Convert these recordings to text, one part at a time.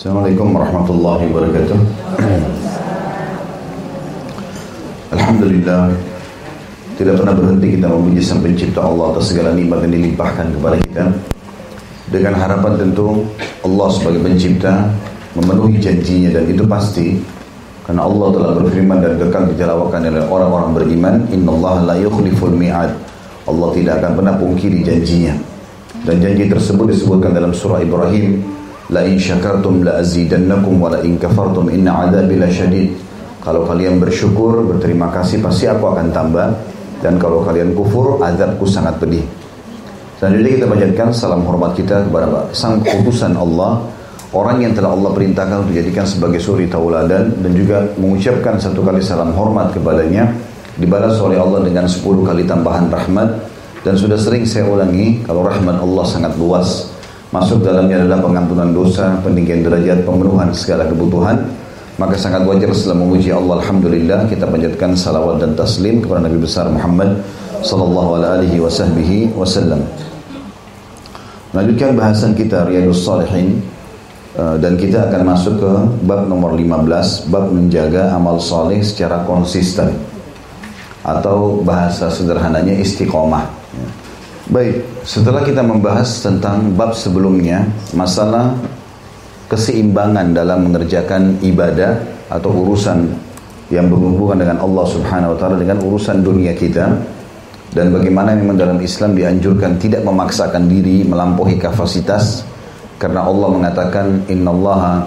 Assalamualaikum warahmatullahi wabarakatuh. Alhamdulillah tidak pernah berhenti kita memuji sang pencipta Allah atas segala nikmat yang dilimpahkan kepada kita. Dengan harapan tentu Allah sebagai pencipta memenuhi janjinya dan itu pasti karena Allah telah berfirman dan kekal dijalawakan oleh orang-orang beriman innallaha la yukhliful mi'ad. Allah tidak akan pernah pungkiri janjinya. Dan janji tersebut disebutkan dalam surah Ibrahim la in syakartum la azidannakum wa la in kafartum inna adzabi lasyadid kalau kalian bersyukur berterima kasih pasti aku akan tambah. Dan kalau kalian kufur azabku sangat pedih. Selanjutnya kita panjatkan salam hormat kita kepada sang utusan Allah orang yang telah Allah perintahkan untuk dijadikan sebagai suri tauladan dan juga mengucapkan satu kali salam hormat kepadanya dibalas oleh Allah dengan 10 kali tambahan rahmat. Dan sudah sering saya ulangi kalau rahmat Allah sangat luas masuk dalamnya adalah pengampunan dosa peninggian derajat pemenuhan segala kebutuhan. Maka sangat wajar setelah memuji Allah Alhamdulillah kita panjatkan salawat dan taslim kepada Nabi besar Muhammad sallallahu alaihi wasallam melanjutkan bahasan kita Riyadus Salihin. Eh, dan kita akan masuk ke bab nomor 15 bab menjaga amal saleh secara konsisten atau bahasa sederhananya istiqomah. Baik, setelah kita membahas tentang bab sebelumnya, masalah keseimbangan dalam mengerjakan ibadah atau urusan yang berhubungan dengan Allah Subhanahu wa taala dengan urusan dunia kita dan bagaimana memang dalam Islam dianjurkan tidak memaksakan diri melampaui kapasitas karena Allah mengatakan innallaha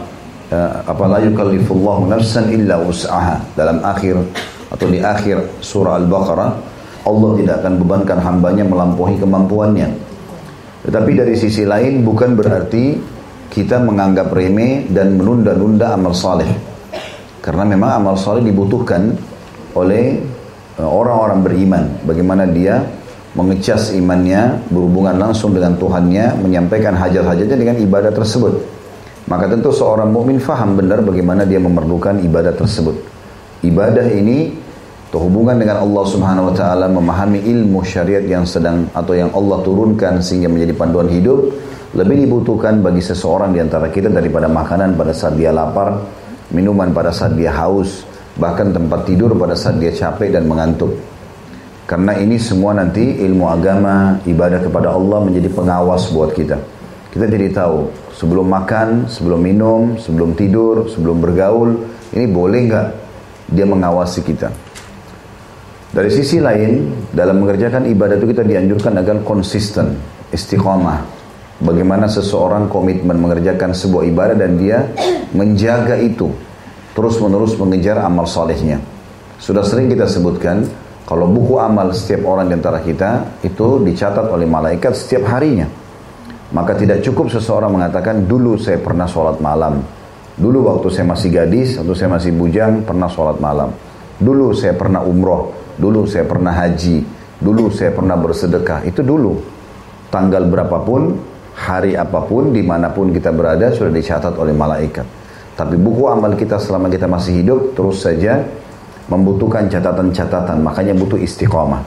uh, apa la yukallifullahu nafsan illa wus'aha dalam akhir atau di akhir surah Al-Baqarah Allah tidak akan bebankan hambanya melampaui kemampuannya. Tetapi dari sisi lain bukan berarti kita menganggap remeh dan menunda-nunda amal saleh. Karena memang amal saleh dibutuhkan oleh e, orang-orang beriman. Bagaimana dia mengecas imannya berhubungan langsung dengan Tuhannya menyampaikan hajat-hajatnya dengan ibadah tersebut. Maka tentu seorang mukmin faham benar bagaimana dia memerlukan ibadah tersebut. Ibadah ini atau hubungan dengan Allah Subhanahu wa taala memahami ilmu syariat yang sedang atau yang Allah turunkan sehingga menjadi panduan hidup lebih dibutuhkan bagi seseorang di antara kita daripada makanan pada saat dia lapar, minuman pada saat dia haus, bahkan tempat tidur pada saat dia capek dan mengantuk. Karena ini semua nanti ilmu agama, ibadah kepada Allah menjadi pengawas buat kita. Kita jadi tahu sebelum makan, sebelum minum, sebelum tidur, sebelum bergaul, ini boleh nggak dia mengawasi kita. Dari sisi lain, dalam mengerjakan ibadah itu kita dianjurkan agar konsisten, istiqomah. Bagaimana seseorang komitmen mengerjakan sebuah ibadah dan dia menjaga itu. Terus menerus mengejar amal solehnya. Sudah sering kita sebutkan, kalau buku amal setiap orang di antara kita itu dicatat oleh malaikat setiap harinya. Maka tidak cukup seseorang mengatakan, dulu saya pernah sholat malam. Dulu waktu saya masih gadis, atau saya masih bujang, pernah sholat malam. Dulu saya pernah umroh Dulu saya pernah haji, dulu saya pernah bersedekah. Itu dulu. Tanggal berapapun, hari apa pun, di mana pun kita berada sudah dicatat oleh malaikat. Tapi buku amal kita selama kita masih hidup terus saja membutuhkan catatan-catatan. Makanya butuh istiqomah.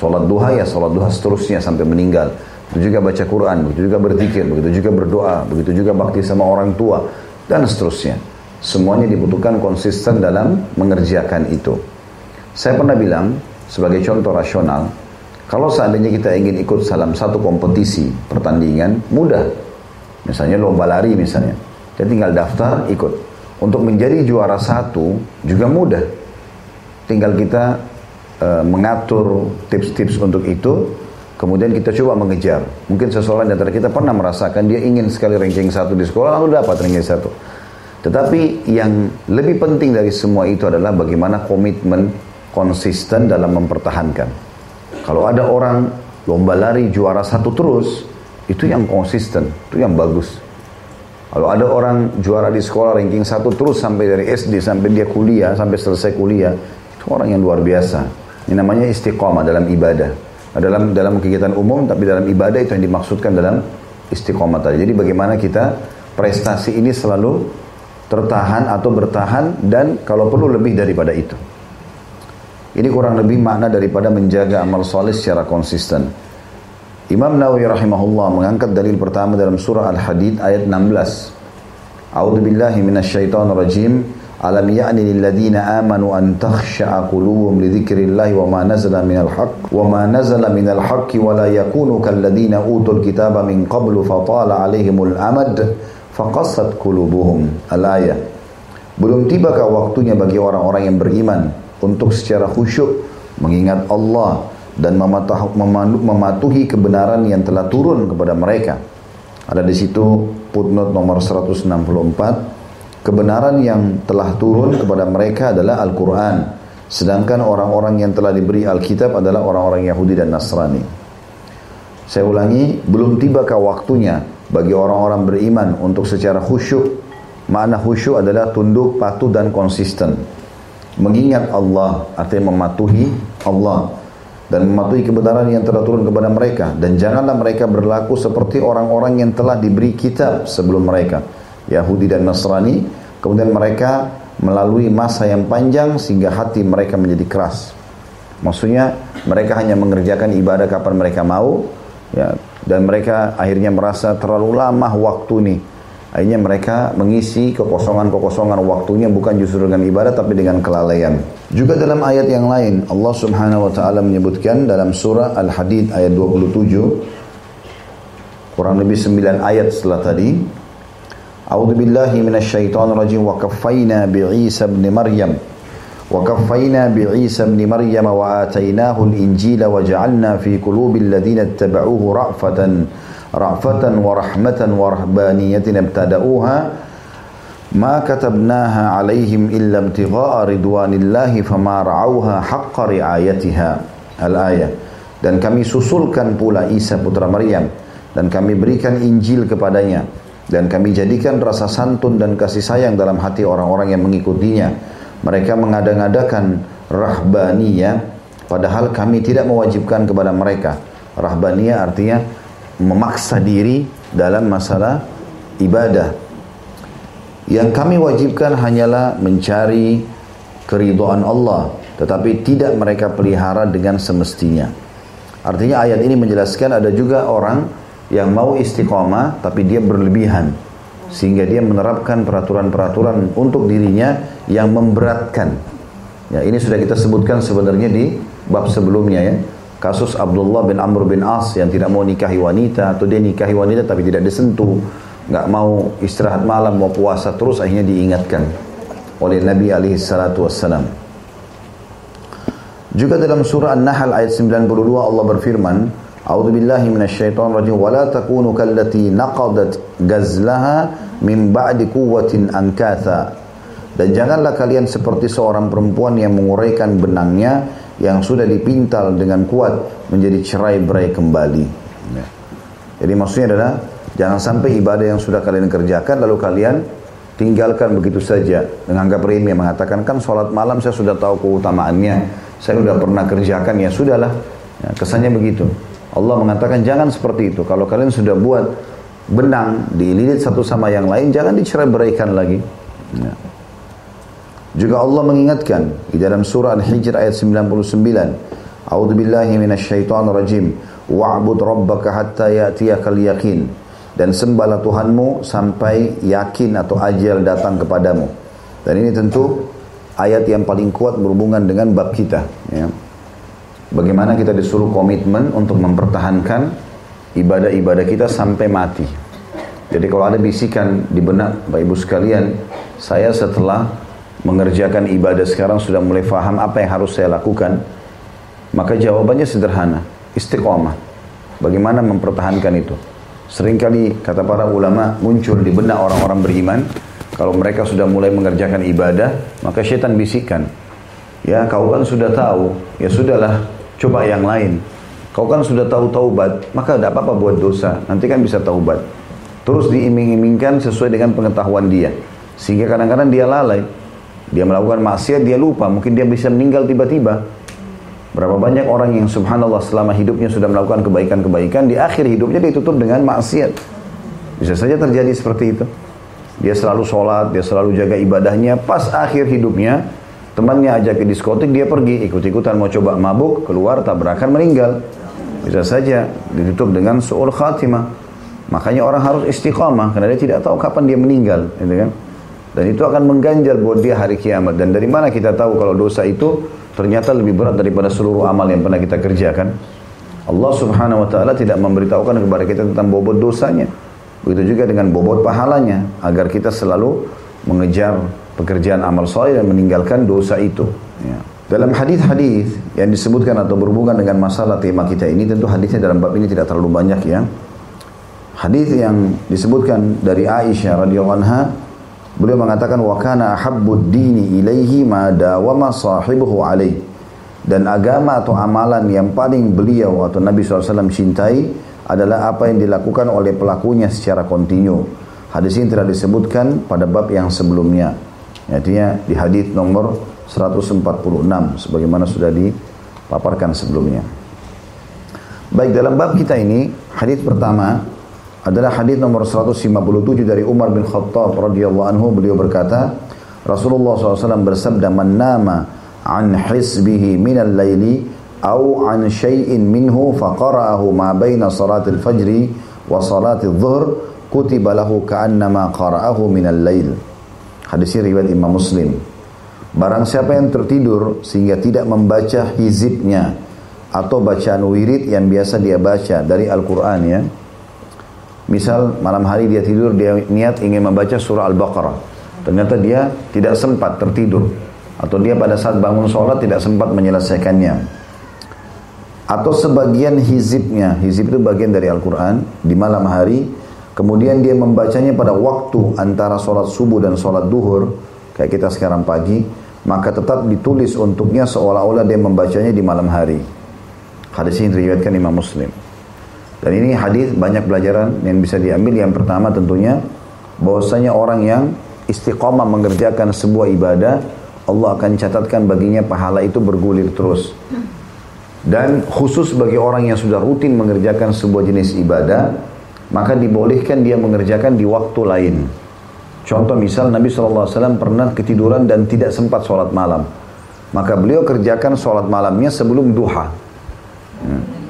Sholat duha ya sholat duha seterusnya sampai meninggal. Begitu juga baca Quran, begitu juga berzikir, begitu juga berdoa, begitu juga bakti sama orang tua, dan seterusnya. Semuanya dibutuhkan konsisten dalam mengerjakan itu. Saya pernah bilang, sebagai contoh rasional, kalau seandainya kita ingin ikut dalam satu kompetisi pertandingan, mudah. Misalnya lomba lari misalnya. Kita tinggal daftar, ikut. Untuk menjadi juara satu juga mudah. Tinggal kita e, mengatur tips-tips untuk itu, kemudian kita coba mengejar. Mungkin seseorang di antara kita pernah merasakan dia ingin sekali ranking satu di sekolah, lalu dapat ranking satu. Tetapi yang lebih penting dari semua itu adalah bagaimana komitmen konsisten dalam mempertahankan. Kalau ada orang lomba lari juara satu terus, itu yang konsisten, itu yang bagus. Kalau ada orang juara di sekolah ranking satu terus sampai dari SD sampai dia kuliah, sampai selesai kuliah, itu orang yang luar biasa. Ini namanya istiqomah dalam ibadah. Dalam dalam kegiatan umum, tapi dalam ibadah itu yang dimaksudkan dalam istiqomah tadi. Jadi bagaimana kita prestasi ini selalu tertahan atau bertahan dan kalau perlu lebih daripada itu. Ini kurang lebih makna daripada menjaga amal soleh secara konsisten. Imam Nawawi rahimahullah mengangkat dalil pertama dalam surah Al-Hadid ayat 16. A'udzu billahi minasyaitonir rajim. Alam ya'ni lil ladzina amanu an takhsha'a qulubuhum li dzikrillahi wa ma nazala minal haqq wa ma nazala minal haqqi wa la yakunu kal ladzina utul kitaba min qablu fatala 'alaihimul amad faqassat qulubuhum. Al-ayah. Belum tibakah waktunya bagi orang-orang yang beriman untuk secara khusyuk mengingat Allah dan mematuhi kebenaran yang telah turun kepada mereka. Ada di situ footnote nomor 164. Kebenaran yang telah turun kepada mereka adalah Al-Quran. Sedangkan orang-orang yang telah diberi Alkitab adalah orang-orang Yahudi dan Nasrani. Saya ulangi, belum tibakah waktunya bagi orang-orang beriman untuk secara khusyuk. Makna khusyuk adalah tunduk, patuh dan konsisten. Mengingat Allah artinya mematuhi Allah. Dan mematuhi kebenaran yang telah turun kepada mereka. Dan janganlah mereka berlaku seperti orang-orang yang telah diberi kitab sebelum mereka. Yahudi dan Nasrani kemudian mereka melalui masa yang panjang sehingga hati mereka menjadi keras. Maksudnya mereka hanya mengerjakan ibadah kapan mereka mau ya. Dan mereka akhirnya merasa terlalu lama waktu nih Akhirnya mereka mengisi kekosongan-kekosongan waktunya bukan justru dengan ibadah tapi dengan kelalaian. Juga dalam ayat yang lain Allah Subhanahu wa taala menyebutkan dalam surah Al-Hadid ayat 27 kurang lebih 9 ayat setelah tadi A'udzu billahi minasyaitonir rajim wa kaffayna bi Isa ibn Maryam wa kaffayna bi Isa ibn Maryam wa atainahu al-injila wa ja'alna fi qulubil ladzina ittaba'uhu ra'fatan ra'fatan wa rahmatan wa rahbaniyatin ibtada'uha ma katabnaha alaihim illa ibtigha'a ridwanillahi fama ra'auha haqqa ri'ayatiha. Al-ayah dan kami susulkan pula Isa putra Maryam dan kami berikan Injil kepadanya dan kami jadikan rasa santun dan kasih sayang dalam hati orang-orang yang mengikutinya. Mereka mengada-ngadakan rahbaniyah padahal kami tidak mewajibkan kepada mereka. Rahbaniyah artinya memaksa diri dalam masalah ibadah. Yang kami wajibkan hanyalah mencari keridhaan Allah, tetapi tidak mereka pelihara dengan semestinya. Artinya ayat ini menjelaskan ada juga orang yang mau istiqomah tapi dia berlebihan sehingga dia menerapkan peraturan-peraturan untuk dirinya yang memberatkan. Ya, ini sudah kita sebutkan sebenarnya di bab sebelumnya ya kasus Abdullah bin Amr bin As yang tidak mau nikahi wanita atau dia nikahi wanita tapi tidak disentuh nggak mau istirahat malam mau puasa terus akhirnya diingatkan oleh Nabi alaihi salatu wassalam. Juga dalam surah An-Nahl ayat 92 Allah berfirman A'udzu billahi minasyaitonir rajim. Wa la takunu kallati naqadat gazlaha min ba'di quwwatin ankatha. Dan janganlah kalian seperti seorang perempuan yang menguraikan benangnya yang sudah dipintal dengan kuat menjadi cerai berai kembali. Ya. Jadi maksudnya adalah jangan sampai ibadah yang sudah kalian kerjakan lalu kalian tinggalkan begitu saja. Dengan anggap remeh mengatakan kan sholat malam saya sudah tahu keutamaannya. Saya sudah pernah kerjakan. Ya sudahlah. Ya, kesannya begitu. Allah mengatakan jangan seperti itu. Kalau kalian sudah buat benang dililit satu sama yang lain jangan dicerai beraikan lagi. Ya. Juga Allah mengingatkan di dalam surah Al-Hijr ayat 99. A'udzu billahi minasyaitonir rajim. Wa'bud rabbaka hatta ya'tiyakal yaqin. Dan sembahlah Tuhanmu sampai yakin atau ajal datang kepadamu. Dan ini tentu ayat yang paling kuat berhubungan dengan bab kita. Ya. Bagaimana kita disuruh komitmen untuk mempertahankan ibadah-ibadah kita sampai mati. Jadi kalau ada bisikan di benak Bapak Ibu sekalian, saya setelah mengerjakan ibadah sekarang sudah mulai faham apa yang harus saya lakukan, maka jawabannya sederhana, istiqomah. Bagaimana mempertahankan itu? Seringkali kata para ulama muncul di benak orang-orang beriman, kalau mereka sudah mulai mengerjakan ibadah, maka syaitan bisikan, ya kau kan sudah tahu, ya sudahlah, coba yang lain. Kau kan sudah tahu taubat, maka tidak apa-apa buat dosa, nanti kan bisa taubat. Terus diiming-imingkan sesuai dengan pengetahuan dia. Sehingga kadang-kadang dia lalai. Dia melakukan maksiat, dia lupa. Mungkin dia bisa meninggal tiba-tiba. Berapa banyak orang yang subhanallah selama hidupnya sudah melakukan kebaikan-kebaikan, di akhir hidupnya ditutup dengan maksiat. Bisa saja terjadi seperti itu. Dia selalu sholat, dia selalu jaga ibadahnya. Pas akhir hidupnya, temannya ajak ke diskotik, dia pergi ikut-ikutan mau coba mabuk, keluar tabrakan meninggal. Bisa saja ditutup dengan su'ul khatimah. Makanya orang harus istiqamah karena dia tidak tahu kapan dia meninggal, gitu kan? Dan itu akan mengganjal buat dia hari kiamat. Dan dari mana kita tahu kalau dosa itu ternyata lebih berat daripada seluruh amal yang pernah kita kerjakan? Allah subhanahu wa ta'ala tidak memberitahukan kepada kita tentang bobot dosanya. Begitu juga dengan bobot pahalanya. Agar kita selalu mengejar pekerjaan amal soleh dan meninggalkan dosa itu. Ya. Dalam hadis-hadis yang disebutkan atau berhubungan dengan masalah tema kita ini, tentu hadisnya dalam bab ini tidak terlalu banyak ya. Hadis yang disebutkan dari Aisyah radhiyallahu anha, beliau mengatakan wa kana ahabbud dini ilaihi ma dawama sahibuhu alaih. Dan agama atau amalan yang paling beliau atau Nabi SAW cintai adalah apa yang dilakukan oleh pelakunya secara kontinu. Hadis ini telah disebutkan pada bab yang sebelumnya. Artinya di hadis nomor 146 sebagaimana sudah dipaparkan sebelumnya. Baik dalam bab kita ini hadis pertama adalah hadis nomor 157 dari Umar bin Khattab radhiyallahu anhu. Beliau berkata Rasulullah SAW bersabda man nama an hisbihi min al-laili aw an shay'in minhu faqara'ahu ma baina salatil fajri wa salatil dhuhr kutiba lahu ka'annama qara'ahu min al-lail hadis riwayat Imam Muslim. Barang siapa yang tertidur sehingga tidak membaca hizibnya atau bacaan wirid yang biasa dia baca dari Al-Quran ya Misal malam hari dia tidur, dia niat ingin membaca surah Al-Baqarah. Ternyata dia tidak sempat tertidur. Atau dia pada saat bangun sholat tidak sempat menyelesaikannya. Atau sebagian hizibnya, hizib itu bagian dari Al-Quran, di malam hari, kemudian dia membacanya pada waktu antara sholat subuh dan sholat duhur, kayak kita sekarang pagi, maka tetap ditulis untuknya seolah-olah dia membacanya di malam hari. Hadis ini diriwayatkan Imam Muslim. Dan ini hadis banyak pelajaran yang bisa diambil. Yang pertama tentunya bahwasanya orang yang istiqomah mengerjakan sebuah ibadah, Allah akan catatkan baginya pahala itu bergulir terus. Dan khusus bagi orang yang sudah rutin mengerjakan sebuah jenis ibadah, maka dibolehkan dia mengerjakan di waktu lain. Contoh misal Nabi SAW pernah ketiduran dan tidak sempat sholat malam. Maka beliau kerjakan sholat malamnya sebelum duha. Hmm.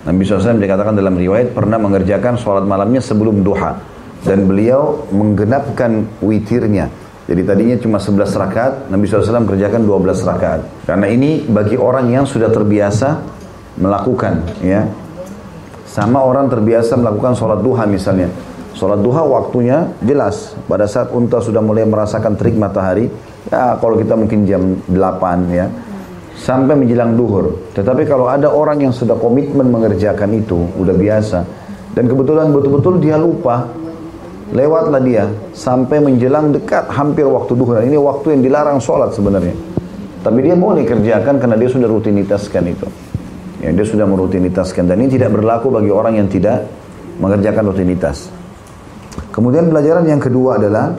Nabi SAW dikatakan dalam riwayat pernah mengerjakan sholat malamnya sebelum duha. Dan beliau menggenapkan witirnya. Jadi tadinya cuma 11 rakaat, Nabi SAW kerjakan 12 rakaat. Karena ini bagi orang yang sudah terbiasa melakukan. ya Sama orang terbiasa melakukan sholat duha misalnya. Sholat duha waktunya jelas. Pada saat unta sudah mulai merasakan terik matahari, ya kalau kita mungkin jam 8 ya sampai menjelang duhur. Tetapi kalau ada orang yang sudah komitmen mengerjakan itu, udah biasa, dan kebetulan betul-betul dia lupa, lewatlah dia sampai menjelang dekat hampir waktu duhur. Ini waktu yang dilarang sholat sebenarnya. Tapi dia boleh kerjakan karena dia sudah rutinitaskan itu. Ya, dia sudah merutinitaskan dan ini tidak berlaku bagi orang yang tidak mengerjakan rutinitas. Kemudian pelajaran yang kedua adalah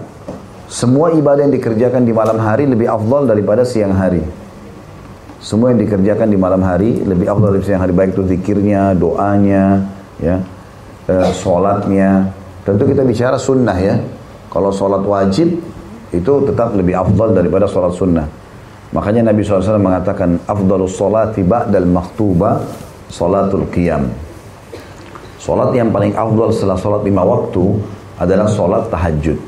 semua ibadah yang dikerjakan di malam hari lebih afdal daripada siang hari. Semua yang dikerjakan di malam hari lebih afdal dari siang hari baik itu zikirnya, doanya, ya, e, sholatnya. Tentu kita bicara sunnah ya. Kalau sholat wajib itu tetap lebih afdal daripada sholat sunnah. Makanya Nabi SAW mengatakan afdalus sholati ba'dal maktuba sholatul qiyam. Sholat yang paling afdal setelah sholat lima waktu adalah sholat tahajud.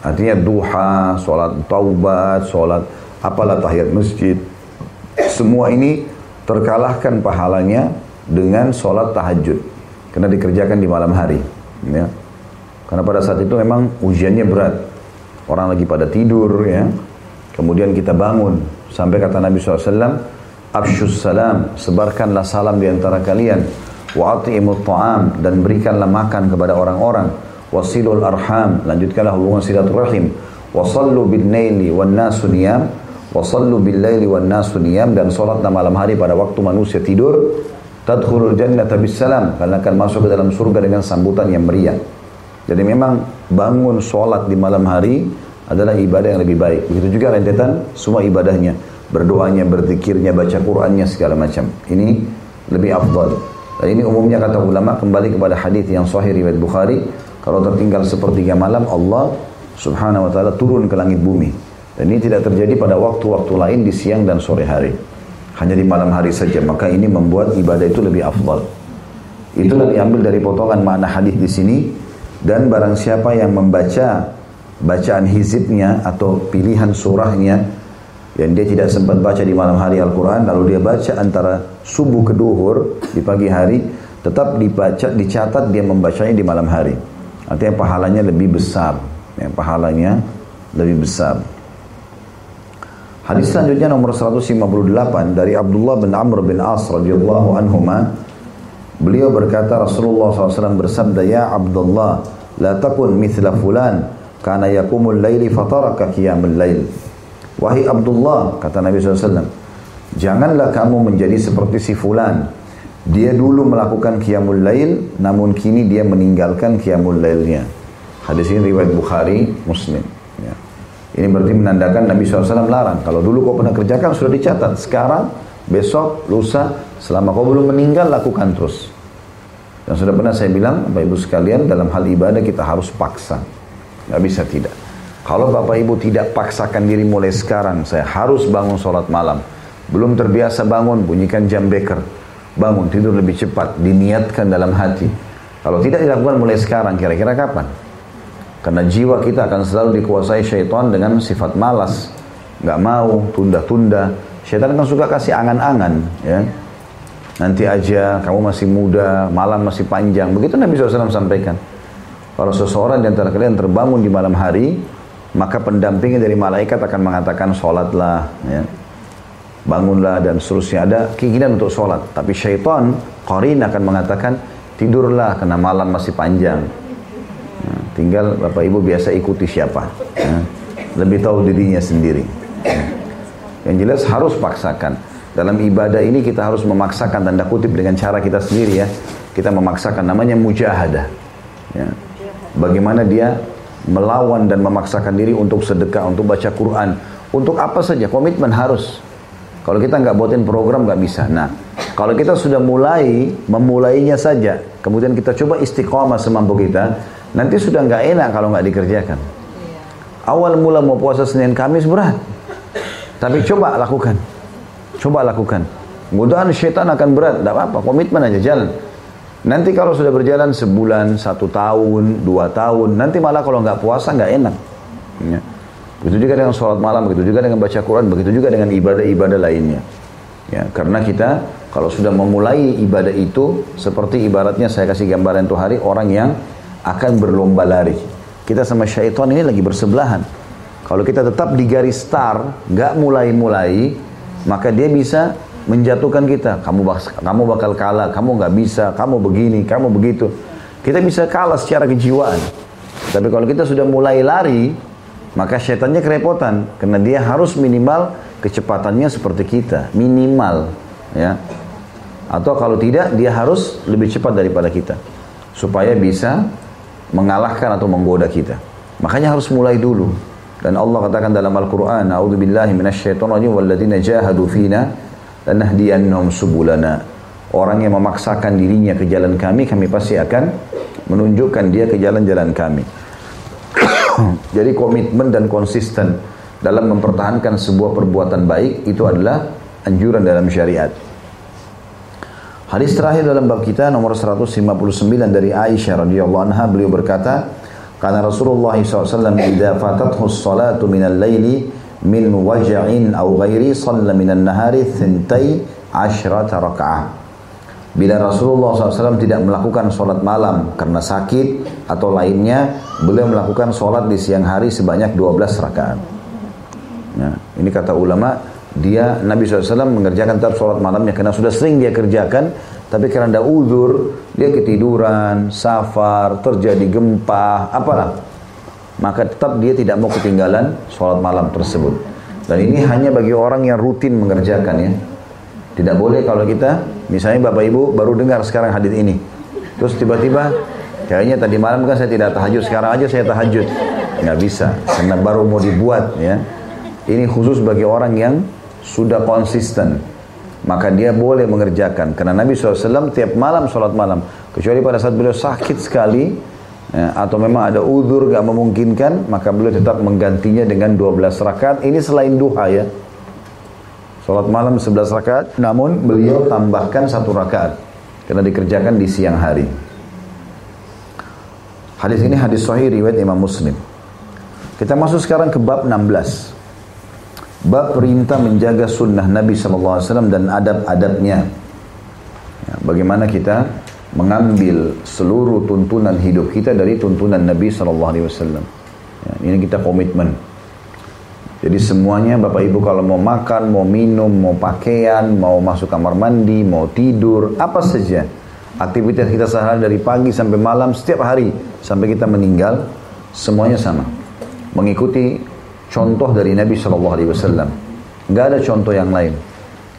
Artinya duha, sholat taubat, sholat apalah tahiyat masjid, semua ini terkalahkan pahalanya dengan sholat tahajud. Karena dikerjakan di malam hari. Ya. Karena pada saat itu memang ujiannya berat. Orang lagi pada tidur ya. Kemudian kita bangun. Sampai kata Nabi SAW, Abshus salam, sebarkanlah salam di antara kalian. Wa ati'imut ta'am, dan berikanlah makan kepada orang-orang. Wasilul arham, lanjutkanlah hubungan silaturahim. Wasallu bin naili wan nasu niyam, Wasallu billaili wan nasu niyam dan salat malam hari pada waktu manusia tidur tadkhulul jannata bisalam karena akan masuk ke dalam surga dengan sambutan yang meriah. Jadi memang bangun sholat di malam hari adalah ibadah yang lebih baik. Begitu juga rentetan semua ibadahnya. Berdoanya, berzikirnya, baca Qur'annya segala macam. Ini lebih afdal. Dan ini umumnya kata ulama kembali kepada hadis yang sahih riwayat Bukhari. Kalau tertinggal sepertiga malam Allah subhanahu wa ta'ala turun ke langit bumi. Dan ini tidak terjadi pada waktu-waktu lain di siang dan sore hari. Hanya di malam hari saja. Maka ini membuat ibadah itu lebih afdal. Itulah diambil dari potongan makna hadis di sini dan barang siapa yang membaca bacaan hizibnya atau pilihan surahnya yang dia tidak sempat baca di malam hari Al-Quran lalu dia baca antara subuh ke duhur di pagi hari tetap dibaca dicatat dia membacanya di malam hari artinya pahalanya lebih besar ya, pahalanya lebih besar Hadis selanjutnya nomor 158 dari Abdullah bin Amr bin As radhiyallahu anhuma. Beliau berkata Rasulullah SAW bersabda ya Abdullah la takun mithla fulan kana yakumul laili fataraka qiyamul lail. Wahai Abdullah kata Nabi SAW janganlah kamu menjadi seperti si fulan. Dia dulu melakukan qiyamul lail namun kini dia meninggalkan qiyamul lailnya. Hadis ini riwayat Bukhari Muslim ini berarti menandakan Nabi SAW larang. Kalau dulu kau pernah kerjakan sudah dicatat. Sekarang, besok, lusa, selama kau belum meninggal lakukan terus. Dan sudah pernah saya bilang, Bapak Ibu sekalian, dalam hal ibadah kita harus paksa. Gak bisa tidak. Kalau Bapak Ibu tidak paksakan diri mulai sekarang, saya harus bangun sholat malam. Belum terbiasa bangun, bunyikan jam beker. Bangun, tidur lebih cepat, diniatkan dalam hati. Kalau tidak dilakukan mulai sekarang, kira-kira kapan? Karena jiwa kita akan selalu dikuasai syaitan dengan sifat malas. Nggak mau, tunda-tunda. Syaitan kan suka kasih angan-angan. ya Nanti aja, kamu masih muda, malam masih panjang. Begitu Nabi SAW sampaikan. Kalau seseorang di antara kalian terbangun di malam hari, maka pendampingnya dari malaikat akan mengatakan sholatlah. Ya. Bangunlah dan seterusnya. Ada keinginan untuk sholat. Tapi syaitan, Qarin akan mengatakan, tidurlah karena malam masih panjang. Tinggal Bapak Ibu biasa ikuti siapa. Ya. Lebih tahu dirinya sendiri. Ya. Yang jelas harus paksakan. Dalam ibadah ini kita harus memaksakan tanda kutip dengan cara kita sendiri ya. Kita memaksakan namanya mujahadah. Ya. Bagaimana dia melawan dan memaksakan diri untuk sedekah, untuk baca Quran, untuk apa saja komitmen harus. Kalau kita nggak buatin program nggak bisa. Nah, kalau kita sudah mulai memulainya saja, kemudian kita coba istiqomah semampu kita, Nanti sudah nggak enak kalau nggak dikerjakan. Awal mula mau puasa Senin Kamis berat. Tapi coba lakukan. Coba lakukan. Mudahan syaitan akan berat. Tidak apa-apa. Komitmen aja jalan. Nanti kalau sudah berjalan sebulan, satu tahun, dua tahun. Nanti malah kalau nggak puasa nggak enak. Ya. Begitu juga dengan sholat malam, begitu juga dengan baca Quran, begitu juga dengan ibadah-ibadah lainnya. Ya, karena kita kalau sudah memulai ibadah itu seperti ibaratnya saya kasih gambaran tuh hari orang yang akan berlomba lari. Kita sama syaitan ini lagi bersebelahan. Kalau kita tetap di garis star, nggak mulai-mulai, maka dia bisa menjatuhkan kita. Kamu kamu bakal kalah, kamu nggak bisa, kamu begini, kamu begitu. Kita bisa kalah secara kejiwaan. Tapi kalau kita sudah mulai lari, maka syaitannya kerepotan karena dia harus minimal kecepatannya seperti kita, minimal, ya. Atau kalau tidak, dia harus lebih cepat daripada kita supaya bisa mengalahkan atau menggoda kita. Makanya harus mulai dulu. Dan Allah katakan dalam Al-Quran, A'udhu billahi minasyaitonrajim, Walladina jahadu fina, lanahdiyannahum subulana. Orang yang memaksakan dirinya ke jalan kami, kami pasti akan menunjukkan dia ke jalan-jalan kami. Jadi komitmen dan konsisten dalam mempertahankan sebuah perbuatan baik itu adalah anjuran dalam syariat. Hadis terakhir dalam bab kita nomor 159 dari Aisyah radhiyallahu anha beliau berkata, karena Rasulullah SAW idza fatathu salatu min al-laili min waja'in aw ghairi shalla min an-nahari thintai asyrata raka'ah. Bila Rasulullah SAW tidak melakukan sholat malam karena sakit atau lainnya, beliau melakukan sholat di siang hari sebanyak 12 rakaat. Nah, ini kata ulama, dia Nabi SAW mengerjakan tetap sholat malamnya karena sudah sering dia kerjakan tapi karena ada uzur dia ketiduran safar terjadi gempa apalah. Maka tetap dia tidak mau ketinggalan sholat malam tersebut. Dan ini hanya bagi orang yang rutin mengerjakan ya. Tidak boleh kalau kita misalnya bapak ibu baru dengar sekarang hadis ini. Terus tiba-tiba kayaknya tadi malam kan saya tidak tahajud sekarang aja saya tahajud. Nggak bisa karena baru mau dibuat ya. Ini khusus bagi orang yang sudah konsisten maka dia boleh mengerjakan karena Nabi SAW tiap malam sholat malam kecuali pada saat beliau sakit sekali ya, atau memang ada udur gak memungkinkan maka beliau tetap menggantinya dengan 12 rakaat ini selain duha ya sholat malam 11 rakaat namun beliau tambahkan satu rakaat karena dikerjakan di siang hari. Hadis ini hadis sahih riwayat Imam Muslim. Kita masuk sekarang ke bab 16. Bab perintah menjaga sunnah Nabi SAW dan adab-adabnya. Ya, bagaimana kita mengambil seluruh tuntunan hidup kita dari tuntunan Nabi SAW. Ya, ini kita komitmen. Jadi semuanya Bapak Ibu kalau mau makan, mau minum, mau pakaian, mau masuk kamar mandi, mau tidur, apa saja. Aktivitas kita sehari dari pagi sampai malam setiap hari sampai kita meninggal semuanya sama. Mengikuti contoh dari Nabi Shallallahu Alaihi Wasallam. Gak ada contoh yang lain.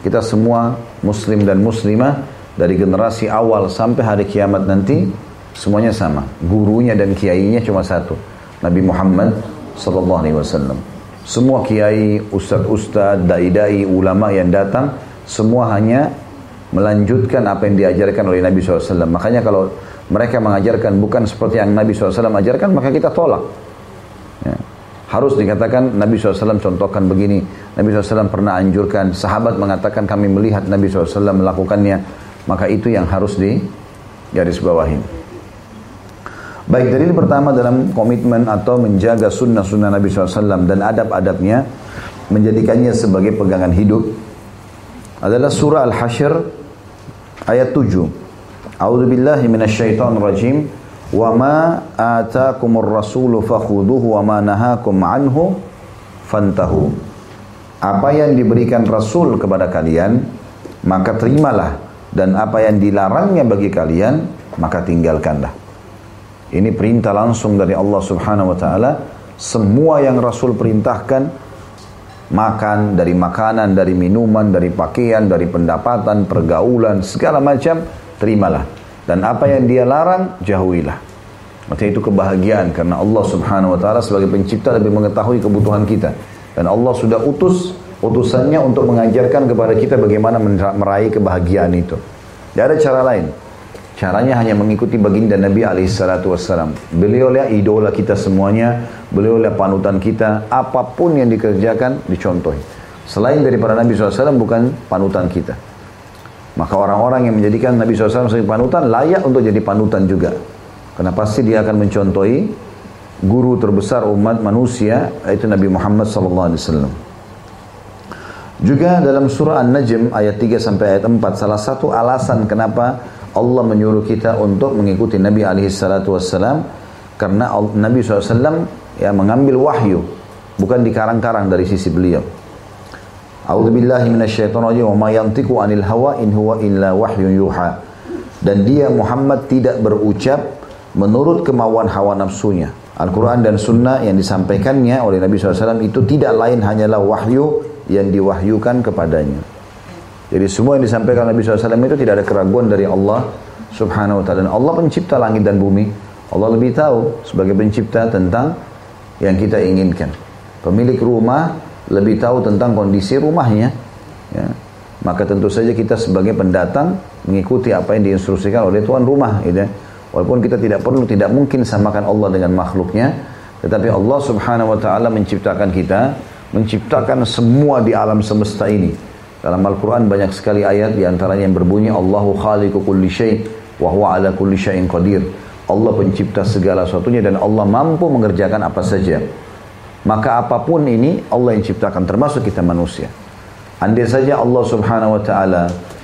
Kita semua Muslim dan Muslimah dari generasi awal sampai hari kiamat nanti semuanya sama. Gurunya dan kiainya cuma satu, Nabi Muhammad Sallallahu Alaihi Wasallam. Semua kiai, ustadz-ustadz, dai-dai, ulama yang datang, semua hanya melanjutkan apa yang diajarkan oleh Nabi SAW. Makanya kalau mereka mengajarkan bukan seperti yang Nabi SAW ajarkan, maka kita tolak. Ya. Harus dikatakan Nabi SAW contohkan begini. Nabi SAW pernah anjurkan, sahabat mengatakan kami melihat Nabi SAW melakukannya. Maka itu yang harus di garis bawahi. Baik, dari pertama dalam komitmen atau menjaga sunnah-sunnah Nabi SAW dan adab-adabnya, menjadikannya sebagai pegangan hidup, adalah surah Al-Hashr ayat 7. A'udzu rajim. Wa ma ataakumur rasulu fakhuduhu wa ma nahakum anhu fantahu. Apa yang diberikan Rasul kepada kalian, maka terimalah. Dan apa yang dilarangnya bagi kalian, maka tinggalkanlah. Ini perintah langsung dari Allah subhanahu wa ta'ala. Semua yang Rasul perintahkan, makan, dari makanan, dari minuman, dari pakaian, dari pendapatan, pergaulan, segala macam, terimalah. Dan apa yang dia larang, jauhilah. Maka itu kebahagiaan karena Allah Subhanahu wa taala sebagai pencipta lebih mengetahui kebutuhan kita. Dan Allah sudah utus utusannya untuk mengajarkan kepada kita bagaimana meraih kebahagiaan itu. Tidak ada cara lain. Caranya hanya mengikuti baginda Nabi alaihissalatu wassalam. Beliau lah idola kita semuanya, beliau lah panutan kita, apa pun yang dikerjakan dicontohi. Selain daripada Nabi SAW bukan panutan kita. Maka orang-orang yang menjadikan Nabi SAW sebagai panutan layak untuk jadi panutan juga. Karena pasti dia akan mencontohi guru terbesar umat manusia yaitu Nabi Muhammad SAW. Juga dalam surah An-Najm ayat 3 sampai ayat 4 salah satu alasan kenapa Allah menyuruh kita untuk mengikuti Nabi alaihi wassalam karena Nabi SAW ya mengambil wahyu bukan dikarang-karang dari sisi beliau. A'udzubillahi minasyaitonirrajim wa ma yantiqu 'anil hawa in huwa illa wahyun yuha. Dan dia Muhammad tidak berucap menurut kemauan hawa nafsunya. Al-Quran dan Sunnah yang disampaikannya oleh Nabi SAW itu tidak lain hanyalah wahyu yang diwahyukan kepadanya. Jadi semua yang disampaikan Nabi SAW itu tidak ada keraguan dari Allah subhanahu wa ta'ala. Allah pencipta langit dan bumi. Allah lebih tahu sebagai pencipta tentang yang kita inginkan. Pemilik rumah lebih tahu tentang kondisi rumahnya. Ya. Maka tentu saja kita sebagai pendatang mengikuti apa yang diinstruksikan oleh tuan rumah. Gitu. Ya. Walaupun kita tidak perlu, tidak mungkin samakan Allah dengan makhluknya. Tetapi Allah subhanahu wa ta'ala menciptakan kita, menciptakan semua di alam semesta ini dalam Al-Quran banyak sekali ayat di antaranya yang berbunyi Allahu khaliqu kulli syai' wa huwa ala kulli syai'in qadir. Allah pencipta segala sesuatunya dan Allah mampu mengerjakan apa saja. Maka apa pun ini Allah yang ciptakan termasuk kita manusia. Andai saja Allah subhanahu wa ta'ala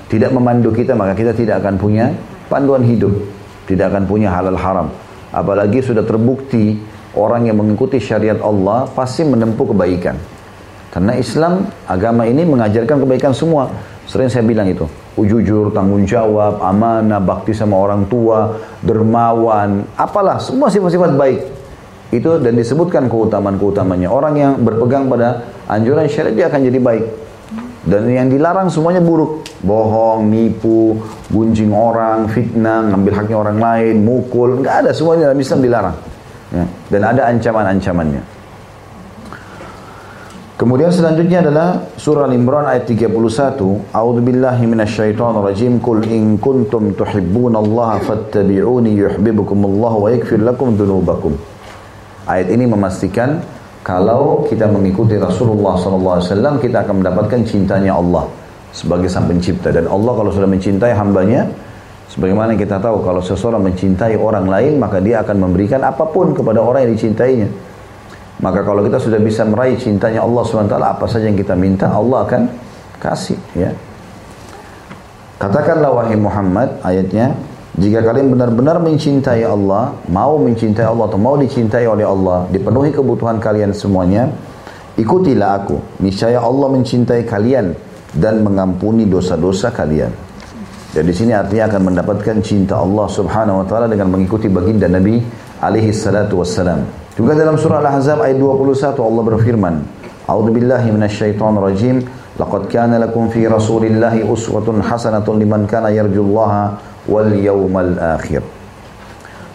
tidak memandu kita maka kita tidak akan punya panduan hidup. Tidak akan punya halal haram. Apalagi sudah terbukti orang yang mengikuti syariat Allah pasti menempuh kebaikan. Karena Islam, agama ini mengajarkan kebaikan semua. Sering saya bilang itu. Jujur, tanggung jawab, amanah, bakti sama orang tua, dermawan, apalah, semua sifat-sifat baik. Itu dan disebutkan keutamaan-keutamanya. Orang yang berpegang pada anjuran syariat dia akan jadi baik. Dan yang dilarang semuanya buruk. Bohong, nipu, gunjing orang, fitnah, ngambil haknya orang lain, mukul. Enggak ada, semuanya dalam Islam dilarang. Ya. Dan ada ancaman-ancamannya. Kemudian selanjutnya adalah surah Al-Imran ayat 31. A'udzu billahi minasyaitonir rajim. Qul in kuntum tuhibbunallaha fattabi'uni yuhibbukumullah wa yaghfir lakum dzunubakum. Ayat ini memastikan kalau kita mengikuti Rasulullah SAW kita akan mendapatkan cintanya Allah sebagai sang pencipta dan Allah kalau sudah mencintai hambanya Sebagaimana kita tahu kalau seseorang mencintai orang lain maka dia akan memberikan apa pun kepada orang yang dicintainya. Maka kalau kita sudah bisa meraih cintanya Allah SWT apa saja yang kita minta Allah akan kasih ya. Katakanlah wahai Muhammad ayatnya jika kalian benar-benar mencintai Allah, mau mencintai Allah atau mau dicintai oleh Allah, dipenuhi kebutuhan kalian semuanya, ikutilah aku. Niscaya Allah mencintai kalian dan mengampuni dosa-dosa kalian. Dan di sini artinya akan mendapatkan cinta Allah Subhanahu wa taala dengan mengikuti baginda Nabi alaihi salatu wassalam. Juga dalam surah Al-Ahzab ayat 21 Allah berfirman, "A'udzu billahi minasyaitonir rajim. Laqad kana lakum fi Rasulillahi uswatun hasanatun liman kana yarjullaha wal yawmal akhir."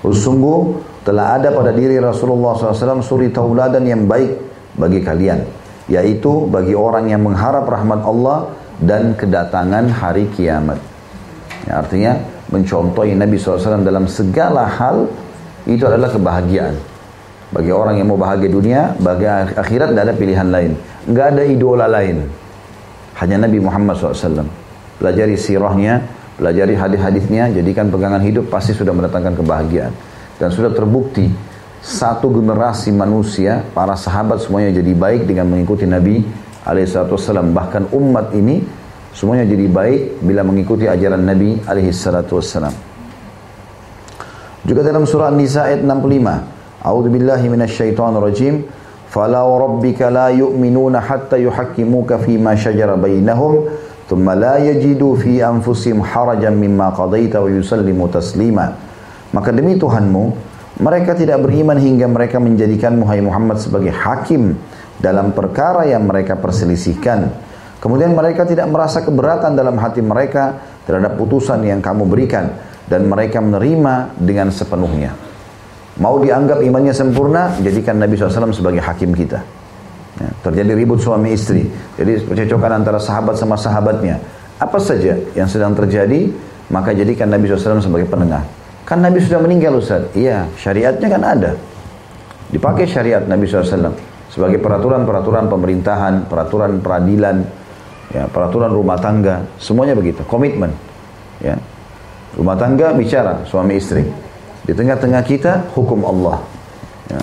Sungguh telah ada pada diri Rasulullah SAW suri tauladan yang baik bagi kalian, yaitu bagi orang yang mengharap rahmat Allah dan kedatangan hari kiamat. Ya, artinya mencontohi Nabi SAW dalam segala hal itu adalah kebahagiaan. Bagi orang yang mau bahagia dunia, bagi akhirat tidak ada pilihan lain. Nggak ada idola lain. Hanya Nabi Muhammad SAW. Pelajari sirahnya, pelajari hadis-hadisnya, jadikan pegangan hidup pasti sudah mendatangkan kebahagiaan. Dan sudah terbukti satu generasi manusia, para sahabat semuanya jadi baik dengan mengikuti Nabi SAW. Bahkan umat ini Semuanya jadi baik bila mengikuti ajaran Nabi alaihi salatu wassalam. Juga dalam surah An-Nisa ayat 65. A'udzu billahi minasyaitonir rajim. Fala rabbika la yu'minuna hatta yuhakkimuka fi ma shajara bainahum la yajidu fi anfusihim harajan mimma qadaita wa yusallimu taslima. Maka demi Tuhanmu, mereka tidak beriman hingga mereka menjadikan Muhammad sebagai hakim dalam perkara yang mereka perselisihkan Kemudian mereka tidak merasa keberatan dalam hati mereka terhadap putusan yang kamu berikan dan mereka menerima dengan sepenuhnya. Mau dianggap imannya sempurna, jadikan Nabi SAW sebagai hakim kita. Ya, terjadi ribut suami istri, jadi percecokan antara sahabat sama sahabatnya. Apa saja yang sedang terjadi, maka jadikan Nabi SAW sebagai penengah. Kan Nabi sudah meninggal Ustaz. Iya, syariatnya kan ada. Dipakai syariat Nabi SAW sebagai peraturan-peraturan pemerintahan, peraturan peradilan, ya peraturan rumah tangga semuanya begitu komitmen ya rumah tangga bicara suami istri di tengah-tengah kita hukum Allah ya.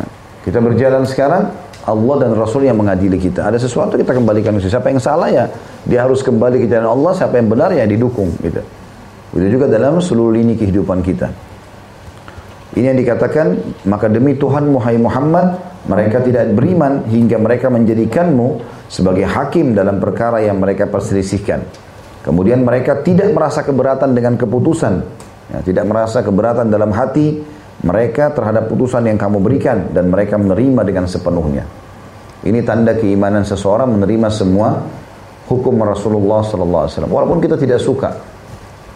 kita berjalan sekarang Allah dan Rasul yang mengadili kita. Ada sesuatu kita kembalikan ke siapa yang salah ya dia harus kembali ke jalan Allah. Siapa yang benar ya didukung gitu. Itu juga dalam seluruh lini kehidupan kita. Ini yang dikatakan maka demi Tuhan Muhammad mereka tidak beriman hingga mereka menjadikanmu sebagai hakim dalam perkara yang mereka perselisihkan. Kemudian mereka tidak merasa keberatan dengan keputusan, ya, tidak merasa keberatan dalam hati mereka terhadap putusan yang kamu berikan dan mereka menerima dengan sepenuhnya. Ini tanda keimanan seseorang menerima semua hukum Rasulullah Sallallahu Alaihi Wasallam. Walaupun kita tidak suka,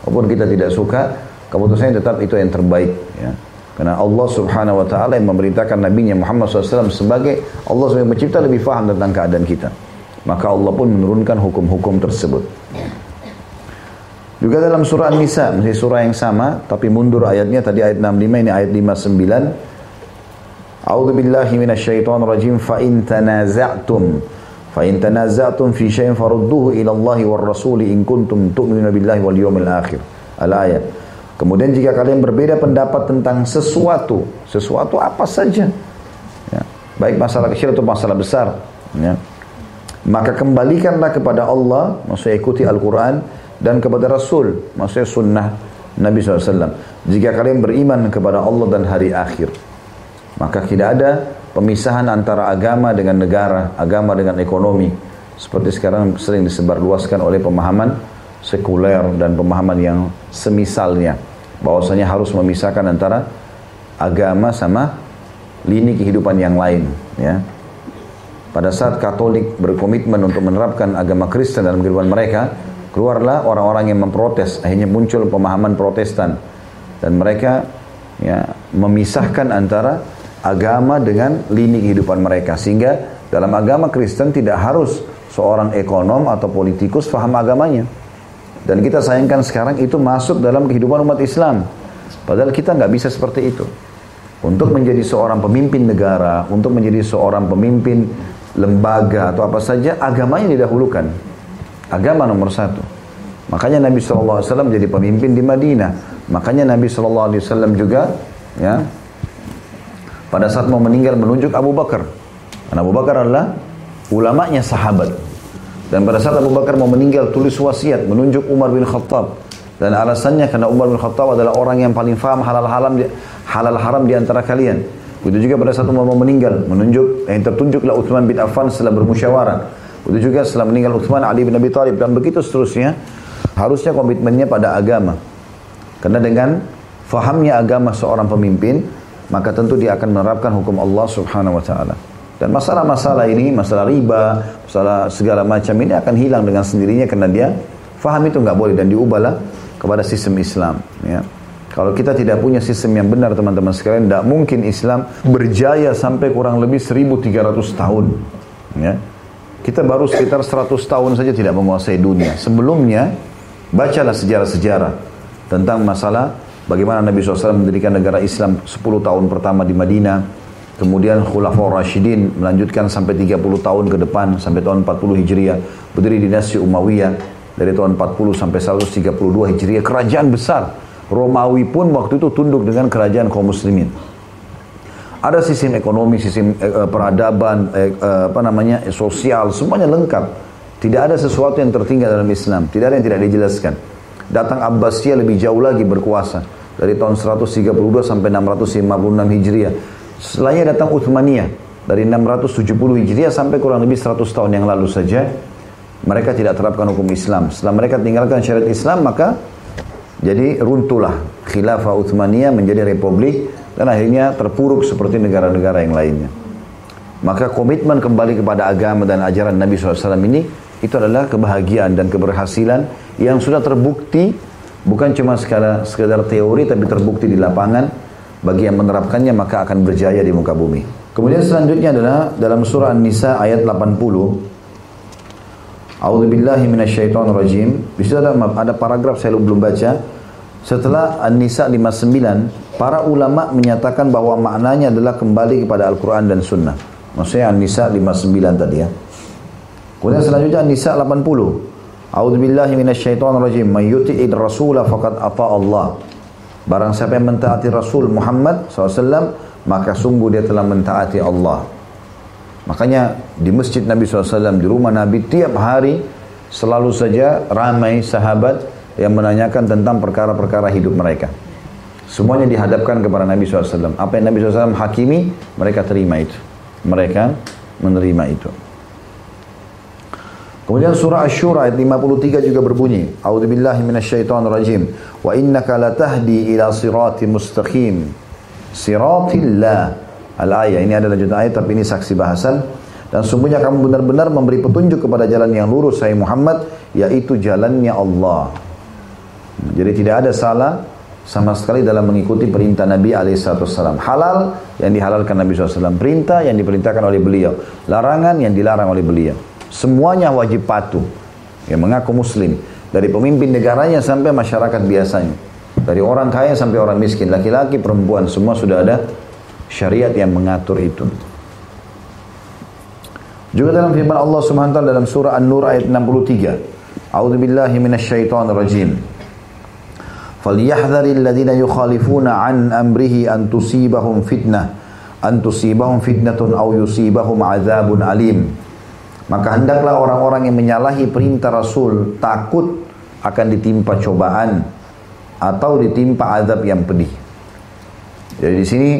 walaupun kita tidak suka, keputusannya tetap itu yang terbaik. Ya. Karena Allah Subhanahu Wa Taala yang memerintahkan Nabi Muhammad SAW sebagai Allah sebagai pencipta lebih faham tentang keadaan kita. Maka Allah pun menurunkan hukum-hukum tersebut. Juga dalam surah An-Nisa, masih surah yang sama, tapi mundur ayatnya, tadi ayat 65, ini ayat 59. A'udzu billahi minasyaitonir rajim fa in tanaza'tum fa in tanaza'tum fi syai'in farudduhu ila Allah war rasul in kuntum tu'minuna billahi wal yawmil akhir. Al-ayat. Kemudian jika kalian berbeda pendapat tentang sesuatu, sesuatu apa saja, ya, baik masalah kecil atau masalah besar, ya, maka kembalikanlah kepada Allah, maksudnya ikuti Al-Quran, dan kepada Rasul, maksudnya sunnah Nabi SAW. Jika kalian beriman kepada Allah dan hari akhir, maka tidak ada pemisahan antara agama dengan negara, agama dengan ekonomi. Seperti sekarang sering disebarluaskan oleh pemahaman sekuler dan pemahaman yang semisalnya. Bahwasanya harus memisahkan antara agama sama lini kehidupan yang lain. Ya. Pada saat Katolik berkomitmen untuk menerapkan agama Kristen dalam kehidupan mereka, keluarlah orang-orang yang memprotes. Akhirnya muncul pemahaman Protestan dan mereka ya, memisahkan antara agama dengan lini kehidupan mereka sehingga dalam agama Kristen tidak harus seorang ekonom atau politikus faham agamanya. Dan kita sayangkan sekarang itu masuk dalam kehidupan umat Islam. Padahal kita nggak bisa seperti itu. Untuk menjadi seorang pemimpin negara, untuk menjadi seorang pemimpin lembaga atau apa saja, agamanya didahulukan. Agama nomor satu. Makanya Nabi SAW jadi pemimpin di Madinah. Makanya Nabi SAW juga ya pada saat mau meninggal menunjuk Abu Bakar. Karena Abu Bakar adalah ulamanya sahabat. Dan pada saat Abu Bakar mau meninggal tulis wasiat menunjuk Umar bin Khattab. Dan alasannya karena Umar bin Khattab adalah orang yang paling faham halal haram di, halal haram di antara kalian. Begitu juga pada saat Umar mau meninggal menunjuk yang tertunjuklah Uthman bin Affan setelah bermusyawarah. Begitu juga setelah meninggal Uthman Ali bin Abi Thalib dan begitu seterusnya. Harusnya komitmennya pada agama. Karena dengan fahamnya agama seorang pemimpin, maka tentu dia akan menerapkan hukum Allah Subhanahu wa taala. Dan masalah-masalah ini, masalah riba, masalah segala macam ini akan hilang dengan sendirinya karena dia faham itu nggak boleh dan diubahlah kepada sistem Islam. Ya. Kalau kita tidak punya sistem yang benar teman-teman sekalian, tidak mungkin Islam berjaya sampai kurang lebih 1300 tahun. Ya. Kita baru sekitar 100 tahun saja tidak menguasai dunia. Sebelumnya, bacalah sejarah-sejarah tentang masalah Bagaimana Nabi SAW mendirikan negara Islam 10 tahun pertama di Madinah. Kemudian Khulafaur Rashidin melanjutkan sampai 30 tahun ke depan sampai tahun 40 Hijriah. Berdiri dinasti Umayyah dari tahun 40 sampai 132 Hijriah. Kerajaan besar. Romawi pun waktu itu tunduk dengan kerajaan kaum muslimin. Ada sistem ekonomi, sistem eh, eh peradaban, eh, eh, apa namanya, sosial, semuanya lengkap. Tidak ada sesuatu yang tertinggal dalam Islam. Tidak ada yang tidak dijelaskan. Datang Abbasiyah lebih jauh lagi berkuasa. Dari tahun 132 sampai 656 Hijriah. Setelahnya datang Uthmaniyah. Dari 670 Hijriah sampai kurang lebih 100 tahun yang lalu saja. Mereka tidak terapkan hukum Islam. Setelah mereka tinggalkan syariat Islam maka jadi runtuhlah khilafah Uthmaniyah menjadi republik dan akhirnya terpuruk seperti negara-negara yang lainnya. Maka komitmen kembali kepada agama dan ajaran Nabi SAW ini itu adalah kebahagiaan dan keberhasilan yang sudah terbukti bukan cuma sekadar, sekadar teori tapi terbukti di lapangan bagi yang menerapkannya maka akan berjaya di muka bumi. Kemudian selanjutnya adalah dalam surah An-Nisa ayat 80 A'udzu billahi rajim. Di situ ada ada paragraf saya belum baca. Setelah An-Nisa 59, para ulama menyatakan bahwa maknanya adalah kembali kepada Al-Qur'an dan Sunnah. Maksudnya An-Nisa 59 tadi ya. Kemudian selanjutnya Nisa 80. A'udzu billahi minasyaitonir rajim. May yuti'ir rasula faqad ata Allah. Barang siapa yang mentaati Rasul Muhammad SAW, maka sungguh dia telah mentaati Allah. Makanya di masjid Nabi SAW, di rumah Nabi, tiap hari selalu saja ramai sahabat yang menanyakan tentang perkara-perkara hidup mereka. Semuanya dihadapkan kepada Nabi SAW. Apa yang Nabi SAW hakimi, mereka terima itu. Mereka menerima itu. Kemudian surah Asy-Syura ayat 53 juga berbunyi, A'udzubillahi minasyaitonirrajim. Wa innaka latahdi ila siratim mustaqim. Siratillah. Al-ayah ini adalah lanjutan ayat tapi ini saksi bahasan dan sungguhnya kamu benar-benar memberi petunjuk kepada jalan yang lurus saya Muhammad yaitu jalannya Allah. Jadi tidak ada salah sama sekali dalam mengikuti perintah Nabi SAW. Halal yang dihalalkan Nabi SAW. Perintah yang diperintahkan oleh beliau. Larangan yang dilarang oleh beliau. Semuanya wajib patuh. Yang mengaku muslim. Dari pemimpin negaranya sampai masyarakat biasanya. Dari orang kaya sampai orang miskin. Laki-laki, perempuan. Semua sudah ada syariat yang mengatur itu. Juga dalam firman Allah Subhanahu wa taala dalam surah An-Nur ayat 63. A'udzu billahi minasyaitonir rajim. فليحذر الذين يخالفون عن أمره أن تصيبهم فتنة أن تصيبهم فتنة أو يصيبهم عذاب أليم maka hendaklah orang-orang yang menyalahi perintah Rasul takut akan ditimpa cobaan atau ditimpa azab yang pedih. Jadi di sini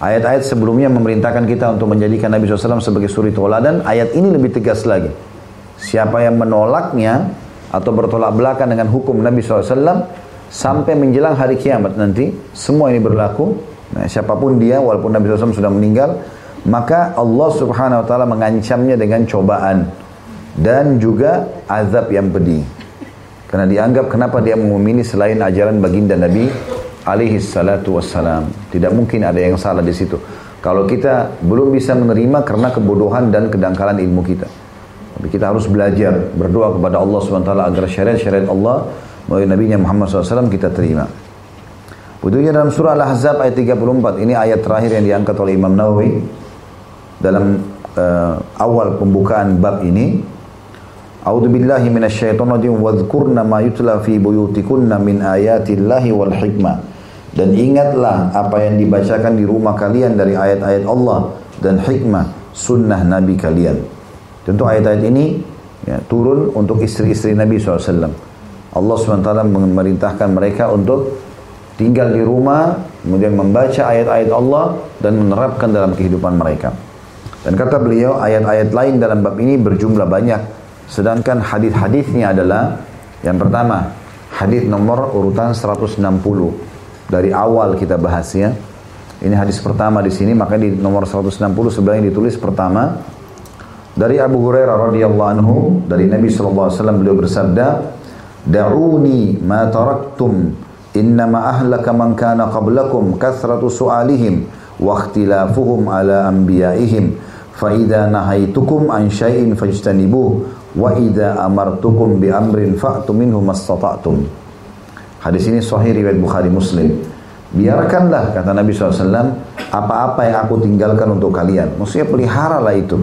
ayat-ayat sebelumnya memerintahkan kita untuk menjadikan Nabi SAW sebagai suri toladan. Ayat ini lebih tegas lagi. Siapa yang menolaknya atau bertolak belakang dengan hukum Nabi SAW sampai menjelang hari kiamat nanti semua ini berlaku. Nah, siapa pun dia walaupun Nabi SAW sudah meninggal maka Allah Subhanahu wa taala mengancamnya dengan cobaan dan juga azab yang pedih. Karena dianggap kenapa dia memilih selain ajaran baginda Nabi alaihi salatu wassalam. Tidak mungkin ada yang salah di situ. Kalau kita belum bisa menerima karena kebodohan dan kedangkalan ilmu kita. Tapi kita harus belajar, berdoa kepada Allah taala agar syariat-syariat Allah melalui Nabi Muhammad SAW kita terima. Begitu dalam surah Al-Ahzab ayat 34. Ini ayat terakhir yang diangkat oleh Imam Nawawi dalam uh, awal pembukaan bab ini A'udzu billahi minasyaitonir rajim wadhkurna ma yutla fi buyutikunna min ayatillahi wal hikmah. Dan ingatlah apa yang dibacakan di rumah kalian dari ayat-ayat Allah dan hikmah sunnah Nabi kalian. Tentu ayat-ayat ini ya, turun untuk istri-istri Nabi SAW. Allah SWT memerintahkan mereka untuk tinggal di rumah, kemudian membaca ayat-ayat Allah dan menerapkan dalam kehidupan mereka. Dan kata beliau, ayat-ayat lain dalam bab ini berjumlah banyak. Sedangkan hadis-hadisnya adalah yang pertama, hadis nomor urutan 160 dari awal kita bahas ya. Ini hadis pertama di sini, maka di nomor 160 sebenarnya ditulis pertama dari Abu Hurairah radhiyallahu anhu dari Nabi wasallam beliau bersabda, "Da'uni ma taraktum innama ahlaka man kana qablakum kathratu su'alihim wa ikhtilafuhum ala anbiya'ihim fa idza nahaitukum an syai'in fajtanibuh wa idza amartukum bi amrin fa'tu minhu mastata'tum." Hadis ini sahih riwayat Bukhari Muslim. Biarkanlah kata Nabi SAW apa-apa yang aku tinggalkan untuk kalian. Maksudnya peliharalah itu.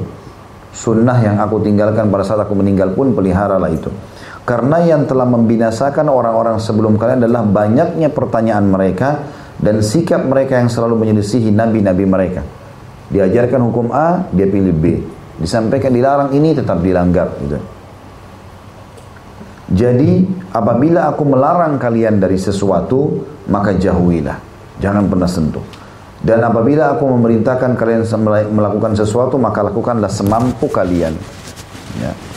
Sunnah yang aku tinggalkan pada saat aku meninggal pun peliharalah itu. Karena yang telah membinasakan orang-orang sebelum kalian adalah banyaknya pertanyaan mereka dan sikap mereka yang selalu menyelisihi nabi-nabi mereka. Diajarkan hukum A, dia pilih B. Disampaikan dilarang ini tetap dilanggar. Gitu. Jadi apabila aku melarang kalian dari sesuatu, maka jauhilah. Jangan pernah sentuh. Dan apabila aku memerintahkan kalian melakukan sesuatu, maka lakukanlah semampu kalian. Ya.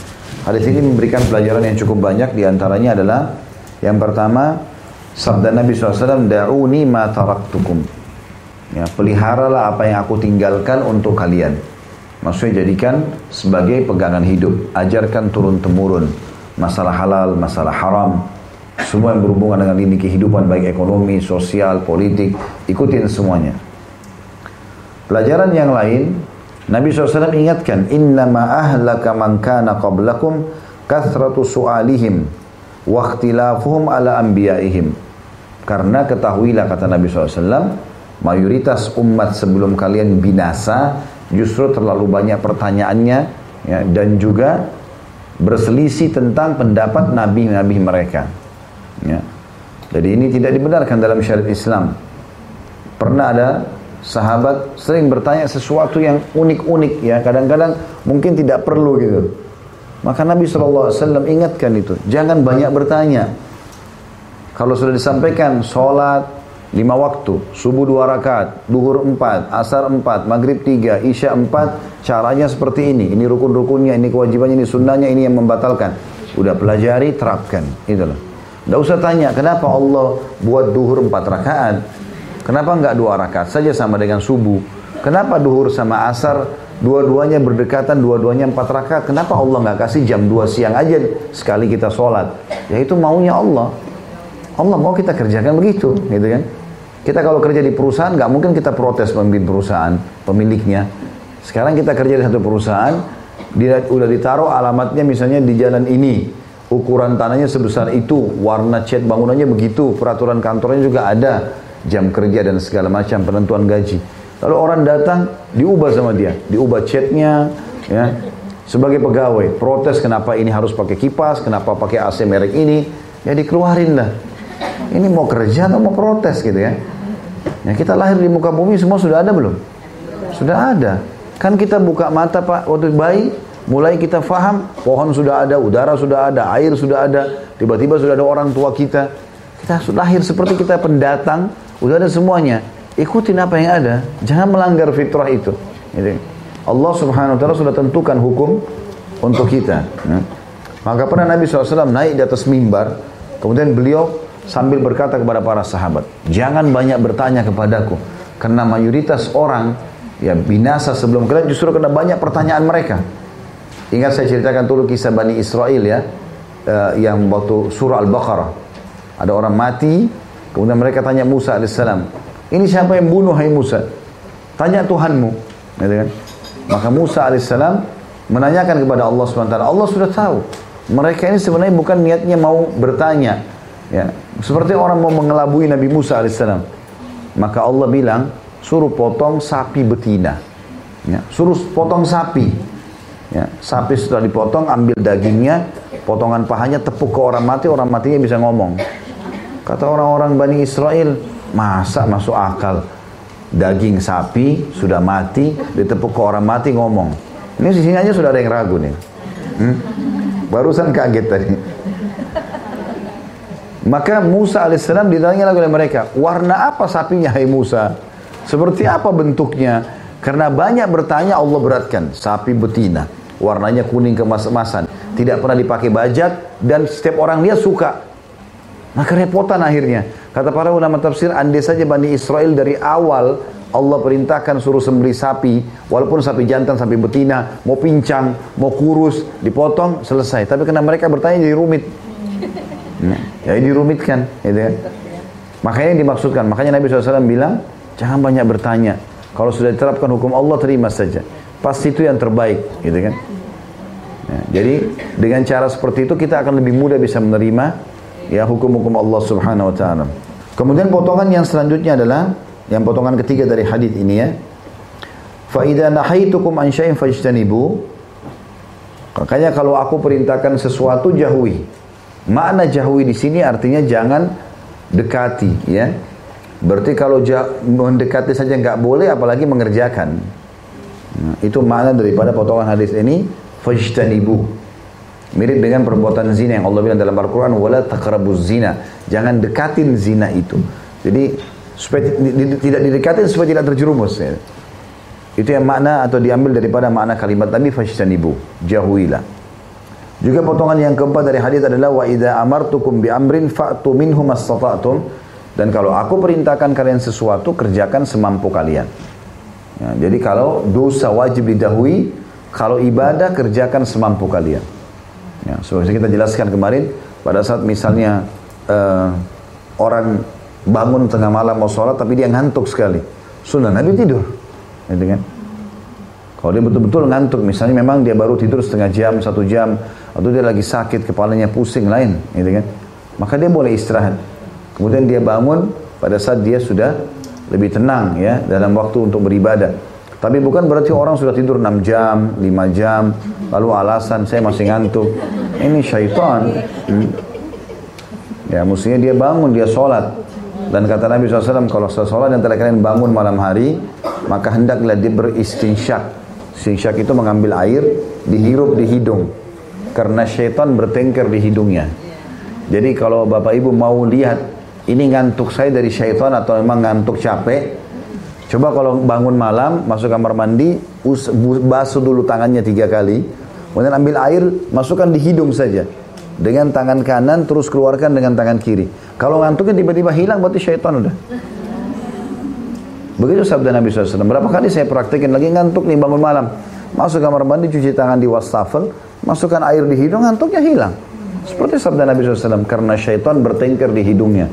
Hadis ini memberikan pelajaran yang cukup banyak. Di antaranya adalah yang pertama, sabda Nabi SAW, Da'uni ma taraktukum. Ya, peliharalah apa yang aku tinggalkan untuk kalian. Maksudnya jadikan sebagai pegangan hidup. Ajarkan turun-temurun masalah halal, masalah haram, semua yang berhubungan dengan ini kehidupan baik ekonomi, sosial, politik, ikutin semuanya. Pelajaran yang lain, Nabi SAW ingatkan, Innama ahlaka man kana qablakum kathratu su'alihim wa ikhtilafuhum ala anbiya'ihim. Karena ketahuilah kata Nabi SAW, mayoritas umat sebelum kalian binasa justru terlalu banyak pertanyaannya ya, dan juga berselisih tentang pendapat nabi-nabi mereka. Ya. Jadi ini tidak dibenarkan dalam syariat Islam. Pernah ada sahabat sering bertanya sesuatu yang unik-unik ya, kadang-kadang mungkin tidak perlu gitu. Maka Nabi SAW ingatkan itu, jangan banyak bertanya. Kalau sudah disampaikan sholat lima waktu, subuh dua rakaat, duhur empat, asar empat, maghrib tiga, isya empat, caranya seperti ini. Ini rukun-rukunnya, ini kewajibannya, ini sunnahnya, ini yang membatalkan. Udah pelajari, terapkan. Itulah. Tidak usah tanya, kenapa Allah buat duhur empat rakaat? Kenapa enggak dua rakaat saja sama dengan subuh? Kenapa duhur sama asar dua-duanya berdekatan, dua-duanya empat rakaat? Kenapa Allah nggak kasih jam dua siang aja sekali kita sholat? Ya itu maunya Allah. Allah mau kita kerjakan begitu, gitu kan? Kita kalau kerja di perusahaan nggak mungkin kita protes pemimpin perusahaan, pemiliknya. Sekarang kita kerja di satu perusahaan, dia udah ditaruh alamatnya misalnya di jalan ini, ukuran tanahnya sebesar itu, warna cat bangunannya begitu, peraturan kantornya juga ada, jam kerja dan segala macam penentuan gaji. Lalu orang datang diubah sama dia, diubah catnya, ya sebagai pegawai protes kenapa ini harus pakai kipas, kenapa pakai AC merek ini, ya dikeluarin lah. Ini mau kerja atau mau protes gitu ya? Ya kita lahir di muka bumi semua sudah ada belum? Sudah ada. Kan kita buka mata Pak waktu bayi, mulai kita faham pohon sudah ada, udara sudah ada, air sudah ada, tiba-tiba sudah ada orang tua kita. Kita lahir seperti kita pendatang, udah ada semuanya. Ikutin apa yang ada, jangan melanggar fitrah itu. Gitu. Allah Subhanahu wa taala sudah tentukan hukum untuk kita. Ya. Maka pernah Nabi SAW naik di atas mimbar, kemudian beliau sambil berkata kepada para sahabat, jangan banyak bertanya kepadaku, karena mayoritas orang ya binasa sebelum kalian justru karena banyak pertanyaan mereka. Ingat saya ceritakan dulu kisah Bani Israel ya, uh, yang waktu surah Al-Baqarah. Ada orang mati, kemudian mereka tanya Musa alaihissalam, ini siapa yang bunuh hai Musa? Tanya Tuhanmu. Gitu kan? Maka Musa alaihissalam menanyakan kepada Allah SWT. Allah sudah tahu. Mereka ini sebenarnya bukan niatnya mau bertanya. Ya, seperti orang mau mengelabui Nabi Musa alaihissalam. Maka Allah bilang, suruh potong sapi betina. Ya, suruh potong sapi. Ya, sapi setelah dipotong, ambil dagingnya, potongan pahanya tepuk ke orang mati, orang matinya bisa ngomong. Kata orang-orang Bani Israel, masa masuk akal daging sapi sudah mati, ditepuk ke orang mati ngomong. Ini sini aja sudah ada yang ragu nih. Hmm? Barusan kaget tadi. Maka Musa alaihissalam ditanya lagi oleh mereka, warna apa sapinya hai Musa? Seperti apa bentuknya? Karena banyak bertanya Allah beratkan, sapi betina, warnanya kuning kemas-emasan, tidak pernah dipakai bajak dan setiap orang dia suka. Maka repotan akhirnya. Kata para ulama tafsir, andai saja Bani Israel dari awal Allah perintahkan suruh sembeli sapi, walaupun sapi jantan, sapi betina, mau pincang, mau kurus, dipotong, selesai. Tapi karena mereka bertanya jadi rumit. Nah, jadi dirumitkan, gitu kan. Makanya yang dimaksudkan, makanya Nabi SAW bilang, jangan banyak bertanya. Kalau sudah diterapkan hukum Allah, terima saja. Pasti itu yang terbaik, gitu kan. Nah, jadi dengan cara seperti itu kita akan lebih mudah bisa menerima ya hukum-hukum Allah Subhanahu wa taala. Kemudian potongan yang selanjutnya adalah yang potongan ketiga dari hadis ini ya. Fa idza nahaitukum an syai'in fajtanibu. Makanya kalau aku perintahkan sesuatu jauhi. Makna jauhi di sini artinya jangan dekati ya. Berarti kalau mendekati saja nggak boleh apalagi mengerjakan. Nah, itu makna daripada potongan hadis ini fajtanibu. Mirip dengan perbuatan zina yang Allah bilang dalam Al-Quran wala taqrabuz zina. Jangan dekatin zina itu. Jadi supaya tidak didekatin supaya tidak terjerumus ya. Itu yang makna atau diambil daripada makna kalimat tadi fajtanibu. Jauhilah. Juga potongan yang keempat dari hadis adalah wa idza amartukum bi amrin fa'tu minhu mastata'tum dan kalau aku perintahkan kalian sesuatu kerjakan semampu kalian. Ya, jadi kalau dosa wajib didahului, kalau ibadah kerjakan semampu kalian. Ya, seperti kita jelaskan kemarin pada saat misalnya uh, orang bangun tengah malam mau sholat tapi dia ngantuk sekali. Sunnah Nabi tidur. Gitu kan? Kalau dia betul-betul ngantuk, misalnya memang dia baru tidur setengah jam, satu jam, atau dia lagi sakit, kepalanya pusing lain, gitu kan? Maka dia boleh istirahat. Kemudian dia bangun pada saat dia sudah lebih tenang ya dalam waktu untuk beribadah. Tapi bukan berarti orang sudah tidur 6 jam, 5 jam, lalu alasan saya masih ngantuk. Ini syaitan. Hmm. Ya, mestinya dia bangun, dia sholat. Dan kata Nabi SAW, kalau sholat antara kalian bangun malam hari, maka hendaklah dia beristinsyak. Istinsyak itu mengambil air, dihirup di hidung karena syaitan bertengkar di hidungnya. Jadi kalau Bapak Ibu mau lihat ini ngantuk saya dari syaitan atau memang ngantuk capek, coba kalau bangun malam masuk kamar mandi, basuh dulu tangannya tiga kali, kemudian ambil air masukkan di hidung saja dengan tangan kanan terus keluarkan dengan tangan kiri. Kalau ngantuknya tiba-tiba hilang berarti syaitan udah. Begitu sabda Nabi SAW. Berapa kali saya praktekin lagi ngantuk nih bangun malam. Masuk kamar mandi cuci tangan di wastafel, masukkan air di hidung, ngantuknya hilang. Seperti sabda Nabi SAW, karena syaitan bertengkar di hidungnya.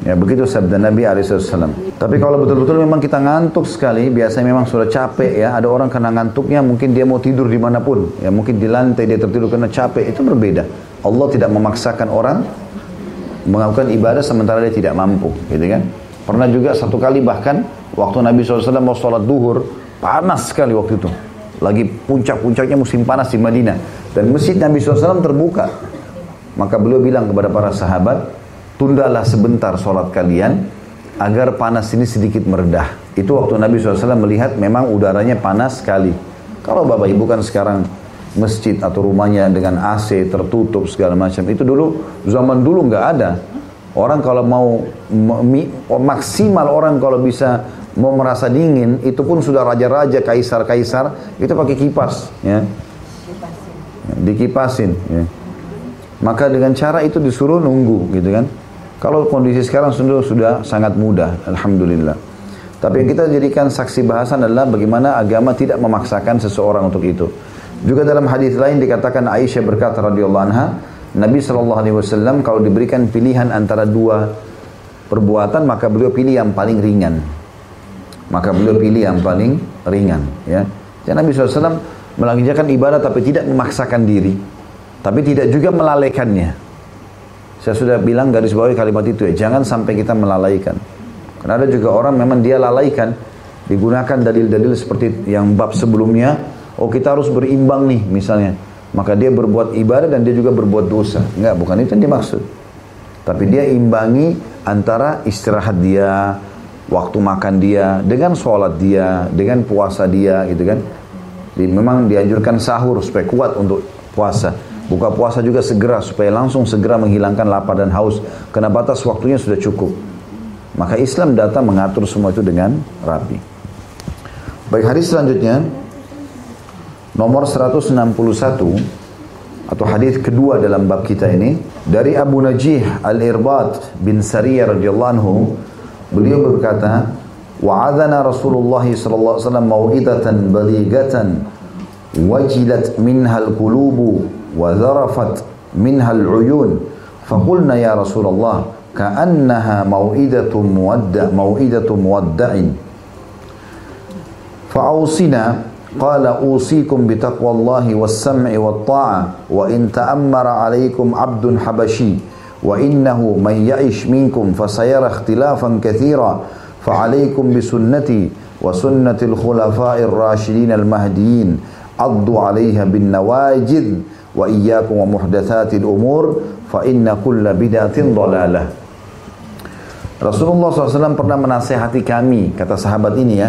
Ya begitu sabda Nabi SAW. Tapi kalau betul-betul memang kita ngantuk sekali, biasanya memang sudah capek ya. Ada orang kena ngantuknya, mungkin dia mau tidur di mana pun. Ya mungkin di lantai dia tertidur karena capek, itu berbeda. Allah tidak memaksakan orang melakukan ibadah sementara dia tidak mampu, gitu kan? Pernah juga satu kali bahkan waktu Nabi SAW mau sholat duhur, panas sekali waktu itu. Lagi puncak-puncaknya musim panas di Madinah. Dan masjid Nabi SAW terbuka. Maka beliau bilang kepada para sahabat, tundalah sebentar sholat kalian agar panas ini sedikit meredah. Itu waktu Nabi SAW melihat memang udaranya panas sekali. Kalau bapak ibu kan sekarang masjid atau rumahnya dengan AC tertutup segala macam. Itu dulu zaman dulu nggak ada. Orang kalau mau maksimal orang kalau bisa mau merasa dingin, itu pun sudah raja-raja, kaisar-kaisar, itu pakai kipas, ya. Dikipasin, ya. Maka dengan cara itu disuruh nunggu, gitu kan. Kalau kondisi sekarang sudah sudah sangat mudah, alhamdulillah. Tapi yang kita jadikan saksi bahasan adalah bagaimana agama tidak memaksakan seseorang untuk itu. Juga dalam hadis lain dikatakan Aisyah berkata radhiyallahu anha, Nabi Shallallahu alaihi wasallam kalau diberikan pilihan antara dua perbuatan maka beliau pilih yang paling ringan maka beliau pilih yang paling ringan ya. Dan Nabi SAW melanjutkan ibadah tapi tidak memaksakan diri tapi tidak juga melalaikannya saya sudah bilang garis bawahi kalimat itu ya jangan sampai kita melalaikan karena ada juga orang memang dia lalaikan digunakan dalil-dalil seperti yang bab sebelumnya oh kita harus berimbang nih misalnya. Maka dia berbuat ibadah dan dia juga berbuat dosa. Enggak, bukan itu yang dimaksud. Tapi dia imbangi antara istirahat dia, waktu makan dia, dengan sholat dia, dengan puasa dia gitu kan. Memang dianjurkan sahur supaya kuat untuk puasa. Buka puasa juga segera supaya langsung segera menghilangkan lapar dan haus. Karena batas waktunya sudah cukup. Maka Islam datang mengatur semua itu dengan rapi. Baik hadis selanjutnya nomor 161 atau hadis kedua dalam bab kita ini dari Abu Najih Al-Irbat bin Sariyah radhiyallahu anhu beliau berkata wa'adana Rasulullah sallallahu alaihi wasallam mau'idatan balighatan wajilat minha al-qulubu wa zarafat minha al-uyun faqulna ya Rasulullah ka'annaha mau'idatu muwadda mau'idatu muwadda'in fa'awsina قال أوصيكم بتقوى الله والسمع والطاعة وإن تأمر عليكم عبد حبشي وإنه من يعش منكم فسيرى اختلافا كثيرا فعليكم بسنتي وسنة الخلفاء الراشدين المهديين عضوا عليها بالنواجذ wa iyyakum wa muhdatsatil umur fa inna kulla bid'atin dhalalah. Rasulullah SAW pernah menasehati kami, kata sahabat ini ya,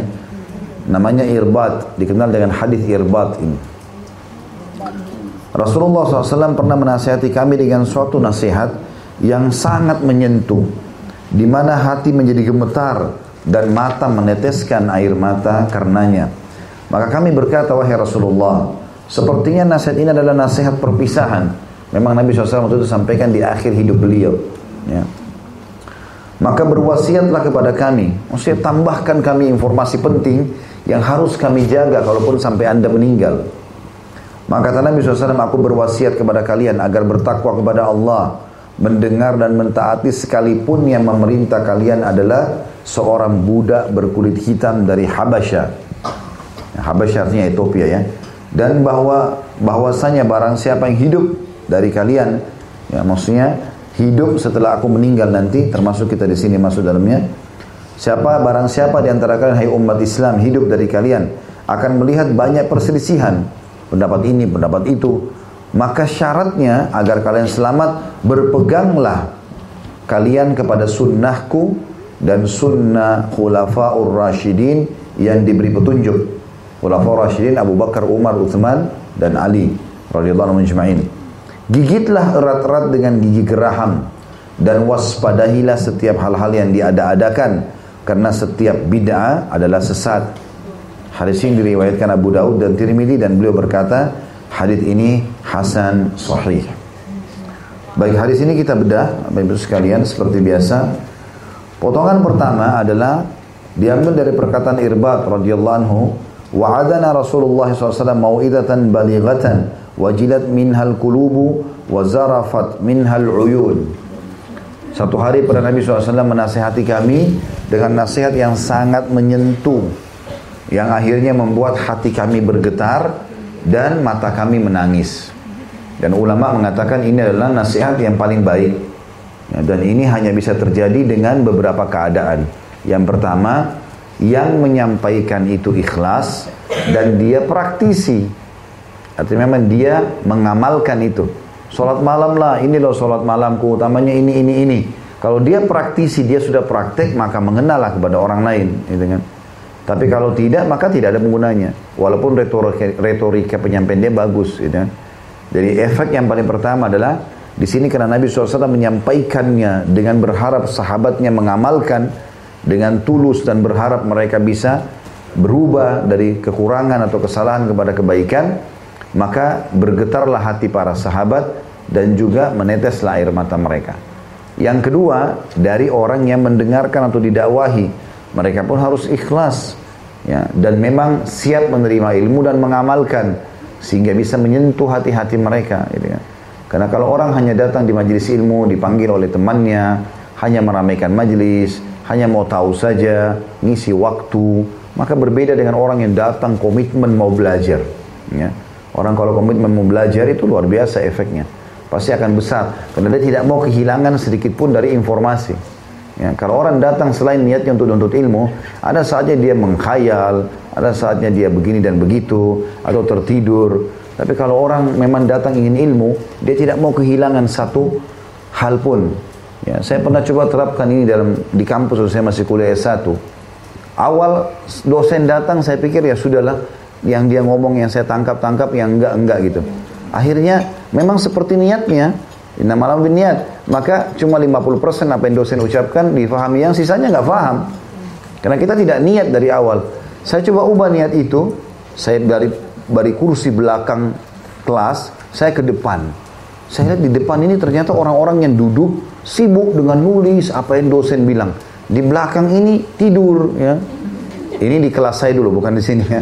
namanya Irbat, dikenal dengan hadis Irbat ini. Rasulullah SAW pernah menasehati kami dengan suatu nasihat yang sangat menyentuh, di mana hati menjadi gemetar dan mata meneteskan air mata karenanya. Maka kami berkata, wahai Rasulullah, sepertinya nasihat ini adalah nasihat perpisahan. Memang Nabi SAW itu sampaikan di akhir hidup beliau. Ya. Maka berwasiatlah kepada kami. Maksudnya tambahkan kami informasi penting yang harus kami jaga kalaupun sampai anda meninggal. Maka kata Nabi SAW, aku berwasiat kepada kalian agar bertakwa kepada Allah, mendengar dan mentaati sekalipun yang memerintah kalian adalah seorang budak berkulit hitam dari Habasya. Habasya artinya Ethiopia ya. Dan bahwa bahwasanya barang siapa yang hidup dari kalian, ya maksudnya hidup setelah aku meninggal nanti termasuk kita di sini masuk dalamnya siapa barang siapa di antara kalian hai umat Islam hidup dari kalian akan melihat banyak perselisihan. Pendapat ini pendapat itu. Maka syaratnya agar kalian selamat berpeganglah kalian kepada sunnahku dan sunnah khulafaur rasyidin yang diberi petunjuk khulafaur rasyidin Abu Bakar Umar Uthman dan Ali radhiyallahu anhum Gigitlah erat-erat dengan gigi geraham dan waspadahilah setiap hal-hal yang diada-adakan karena setiap bid'ah adalah sesat. Hadis ini diriwayatkan Abu Daud dan Tirmidzi dan beliau berkata, hadis ini hasan sahih. Baik hadis ini kita bedah, Bapak Ibu sekalian seperti biasa. Potongan pertama adalah diambil dari perkataan Irbat radhiyallahu anhu, wa'adana Rasulullah SAW mau'idatan balighatan wajilat minhal kulubu wa zarafat minhal uyun. Satu hari pada Nabi SAW menasehati kami dengan nasihat yang sangat menyentuh. Yang akhirnya membuat hati kami bergetar dan mata kami menangis. Dan ulama mengatakan ini adalah nasihat yang paling baik. Dan ini hanya bisa terjadi dengan beberapa keadaan. Yang pertama, yang menyampaikan itu ikhlas dan dia praktisi Artinya memang dia mengamalkan itu. Sholat malam lah, ini loh sholat malamku, utamanya ini, ini, ini. Kalau dia praktisi, dia sudah praktek, maka mengenallah kepada orang lain. Gitu kan. Tapi kalau tidak, maka tidak ada penggunanya. Walaupun retorika, retorika penyampaian dia bagus. Gitu kan. Jadi efek yang paling pertama adalah, di sini karena Nabi SAW menyampaikannya dengan berharap sahabatnya mengamalkan, dengan tulus dan berharap mereka bisa berubah dari kekurangan atau kesalahan kepada kebaikan, maka bergetarlah hati para sahabat dan juga meneteslah air mata mereka. Yang kedua, dari orang yang mendengarkan atau didakwahi, mereka pun harus ikhlas ya dan memang siap menerima ilmu dan mengamalkan sehingga bisa menyentuh hati-hati mereka gitu ya. Karena kalau orang hanya datang di majelis ilmu dipanggil oleh temannya, hanya meramaikan majelis, hanya mau tahu saja, ngisi waktu, maka berbeda dengan orang yang datang komitmen mau belajar, ya. Orang kalau komitmen mau belajar itu luar biasa efeknya. Pasti akan besar. Karena dia tidak mau kehilangan sedikit pun dari informasi. Ya, kalau orang datang selain niatnya untuk menuntut ilmu, ada saatnya dia mengkhayal, ada saatnya dia begini dan begitu, atau tertidur. Tapi kalau orang memang datang ingin ilmu, dia tidak mau kehilangan satu hal pun. Ya, saya pernah coba terapkan ini dalam di kampus saya masih kuliah S1. Awal dosen datang saya pikir ya sudahlah yang dia ngomong yang saya tangkap-tangkap yang enggak-enggak gitu. Akhirnya memang seperti niatnya, Inna malam niat. Maka cuma 50% apa yang dosen ucapkan difahami yang sisanya nggak paham. Karena kita tidak niat dari awal. Saya coba ubah niat itu. Saya dari dari kursi belakang kelas, saya ke depan. Saya lihat di depan ini ternyata orang-orang yang duduk sibuk dengan nulis apa yang dosen bilang. Di belakang ini tidur ya. Ini di kelas saya dulu bukan di sini ya.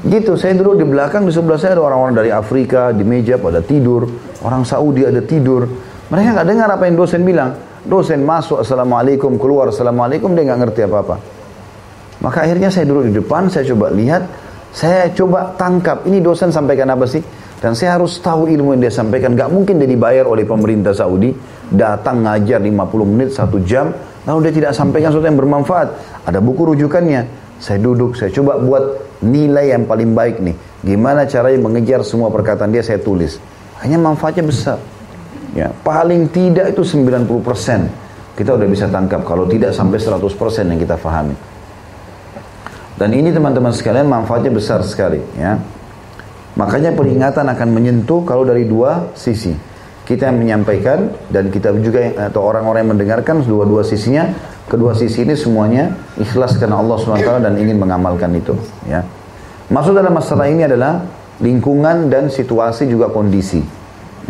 Gitu, saya dulu di belakang di sebelah saya ada orang-orang dari Afrika di meja pada tidur, orang Saudi ada tidur. Mereka nggak dengar apa yang dosen bilang. Dosen masuk assalamualaikum keluar assalamualaikum dia nggak ngerti apa-apa. Maka akhirnya saya duduk di depan, saya coba lihat, saya coba tangkap ini dosen sampaikan apa sih? Dan saya harus tahu ilmu yang dia sampaikan. Gak mungkin dia dibayar oleh pemerintah Saudi. Datang ngajar 50 menit, satu jam. Lalu dia tidak sampaikan sesuatu yang bermanfaat. Ada buku rujukannya. Saya duduk, saya coba buat nilai yang paling baik nih. Gimana caranya mengejar semua perkataan dia saya tulis. Hanya manfaatnya besar. Ya, paling tidak itu 90% kita udah bisa tangkap kalau tidak sampai 100% yang kita fahami. Dan ini teman-teman sekalian manfaatnya besar sekali ya. Makanya peringatan akan menyentuh kalau dari dua sisi. Kita yang menyampaikan dan kita juga atau orang-orang yang mendengarkan dua-dua sisinya Kedua sisi ini semuanya ikhlas karena Allah SWT dan ingin mengamalkan itu. Ya. Maksud dalam masalah ini adalah lingkungan dan situasi juga kondisi.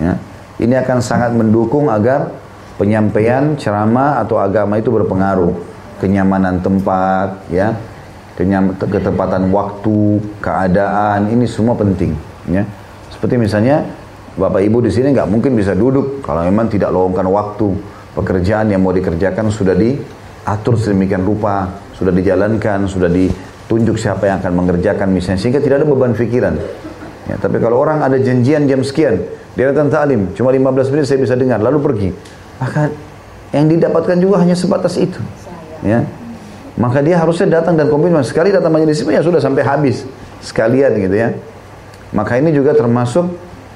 Ya. Ini akan sangat mendukung agar penyampaian ceramah atau agama itu berpengaruh. Kenyamanan tempat, ya, Kenyam, ketepatan waktu, keadaan, ini semua penting. Ya. Seperti misalnya Bapak Ibu di sini nggak mungkin bisa duduk kalau memang tidak lowongkan waktu. Pekerjaan yang mau dikerjakan sudah di atur sedemikian rupa, sudah dijalankan, sudah ditunjuk siapa yang akan mengerjakan misalnya sehingga tidak ada beban pikiran. Ya, tapi kalau orang ada janjian jam sekian, dia datang ta'lim, cuma 15 menit saya bisa dengar, lalu pergi. Maka yang didapatkan juga hanya sebatas itu. Ya. Maka dia harusnya datang dan komitmen. Sekali datang majelis ya sudah sampai habis. Sekalian gitu ya. Maka ini juga termasuk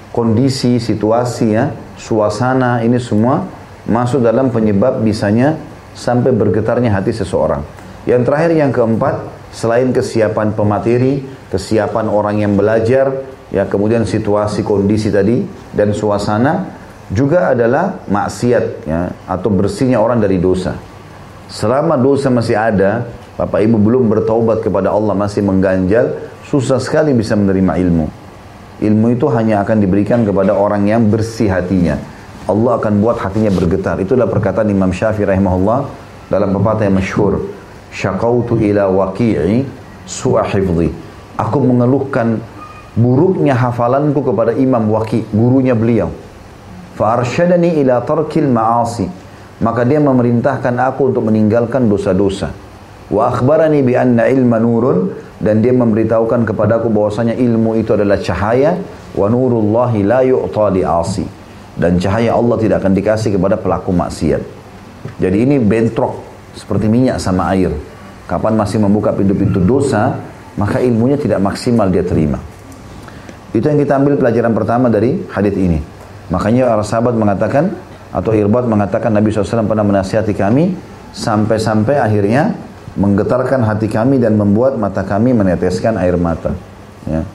kondisi, situasi ya, suasana ini semua masuk dalam penyebab bisanya sampai bergetarnya hati seseorang. Yang terakhir yang keempat, selain kesiapan pemateri, kesiapan orang yang belajar, ya kemudian situasi kondisi tadi dan suasana juga adalah maksiat ya atau bersihnya orang dari dosa. Selama dosa masih ada, Bapak Ibu belum bertaubat kepada Allah masih mengganjal, susah sekali bisa menerima ilmu. Ilmu itu hanya akan diberikan kepada orang yang bersih hatinya Allah akan buat hatinya bergetar. Itulah perkataan Imam Syafi'i rahimahullah dalam pepatah yang masyhur. Syakautu ila waqi'i su'a. Aku mengeluhkan buruknya hafalanku kepada Imam Waqi, gurunya beliau. Fa'arsyadani ila tarkil ma'asi. Maka dia memerintahkan aku untuk meninggalkan dosa-dosa. Wa akhbarani bi anna ilma nurun dan dia memberitahukan kepadaku bahwasanya ilmu itu adalah cahaya wa nurullahi la yu'ta li asi dan cahaya Allah tidak akan dikasih kepada pelaku maksiat. Jadi ini bentrok seperti minyak sama air. Kapan masih membuka pintu-pintu dosa, maka ilmunya tidak maksimal dia terima. Itu yang kita ambil pelajaran pertama dari hadis ini. Makanya para sahabat mengatakan atau Irbat mengatakan Nabi SAW pernah menasihati kami sampai-sampai akhirnya menggetarkan hati kami dan membuat mata kami meneteskan air mata. Ya.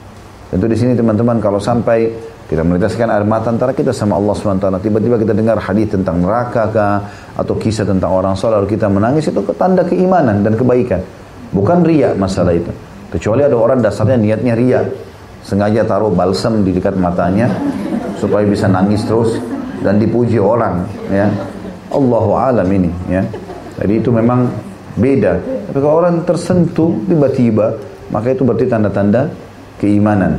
Tentu di sini teman-teman kalau sampai tidak meneteskan air mata antara kita sama Allah SWT. Tiba-tiba kita dengar hadis tentang neraka kah, atau kisah tentang orang soleh lalu kita menangis itu tanda keimanan dan kebaikan. Bukan ria masalah itu. Kecuali ada orang dasarnya niatnya ria. Sengaja taruh balsam di dekat matanya supaya bisa nangis terus dan dipuji orang ya. Allahu alam ini ya. Jadi itu memang beda. Tapi kalau orang tersentuh tiba-tiba maka itu berarti tanda-tanda keimanan.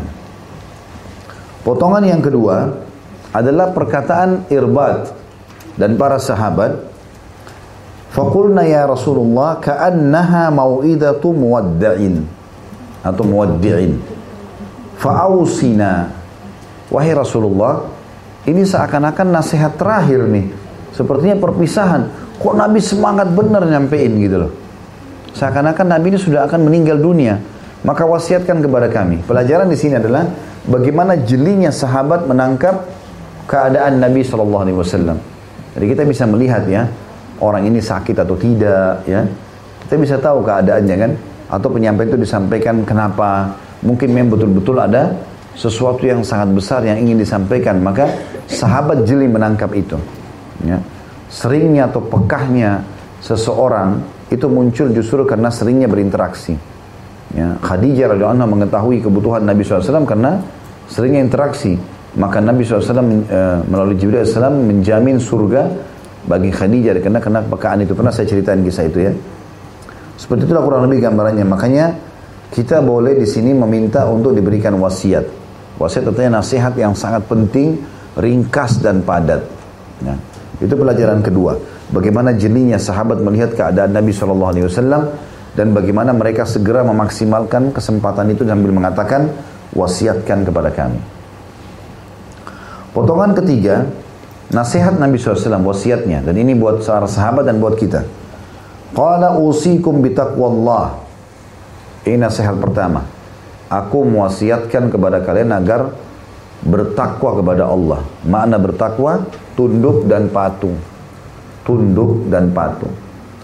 Potongan yang kedua adalah perkataan Irbad dan para sahabat. Fakulna ya Rasulullah ka'annaha mau'idatu muwadda'in atau muwaddi'in. Fa'ausina. Wahai Rasulullah, ini seakan-akan nasihat terakhir nih. Sepertinya perpisahan. Kok Nabi semangat benar nyampein gitu loh. Seakan-akan Nabi ini sudah akan meninggal dunia. Maka wasiatkan kepada kami. Pelajaran di sini adalah bagaimana jelinya sahabat menangkap keadaan Nabi Shallallahu Alaihi Wasallam. Jadi kita bisa melihat ya orang ini sakit atau tidak ya. Kita bisa tahu keadaannya kan. Atau penyampaian itu disampaikan kenapa. Mungkin memang betul-betul ada sesuatu yang sangat besar yang ingin disampaikan. Maka sahabat jeli menangkap itu. Ya. Seringnya atau pekahnya seseorang itu muncul justru karena seringnya berinteraksi. Ya, Khadijah radhiyallahu mengetahui kebutuhan Nabi SAW karena seringnya interaksi. Maka Nabi SAW eh, melalui Jibril SAW menjamin surga bagi Khadijah karena kena pekaan itu. Pernah saya ceritain kisah itu ya. Seperti itulah kurang lebih gambarannya. Makanya kita boleh di sini meminta untuk diberikan wasiat. Wasiat artinya nasihat yang sangat penting, ringkas dan padat. Ya. Itu pelajaran kedua. Bagaimana jelinya sahabat melihat keadaan Nabi SAW dan bagaimana mereka segera memaksimalkan kesempatan itu sambil mengatakan wasiatkan kepada kami. Potongan ketiga, nasihat Nabi SAW, wasiatnya. Dan ini buat para sahabat dan buat kita. Qala usikum bitaqwallah. Ini nasihat pertama. Aku mewasiatkan kepada kalian agar bertakwa kepada Allah. Makna bertakwa, tunduk dan patuh. Tunduk dan patuh.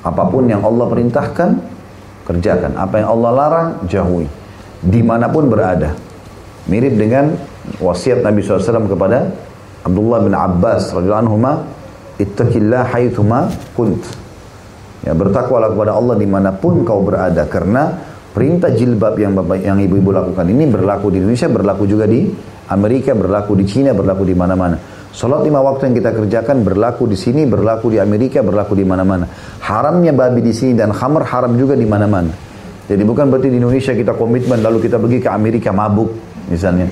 Apa pun yang Allah perintahkan, kerjakan. Apa yang Allah larang, jauhi. Di mana pun berada. Mirip dengan wasiat Nabi SAW kepada Abdullah bin Abbas radhiyallahu ittaqillah haitsuma kunt. Ya, bertakwalah kepada Allah di mana pun kau berada karena perintah jilbab yang bapak yang ibu-ibu lakukan ini berlaku di Indonesia, berlaku juga di Amerika, berlaku di Cina, berlaku di mana-mana. Salat lima waktu yang kita kerjakan berlaku di sini, berlaku di Amerika, berlaku di mana-mana. Haramnya babi di sini dan khamr haram juga di mana-mana. Jadi bukan berarti di Indonesia kita komitmen lalu kita pergi ke Amerika mabuk misalnya.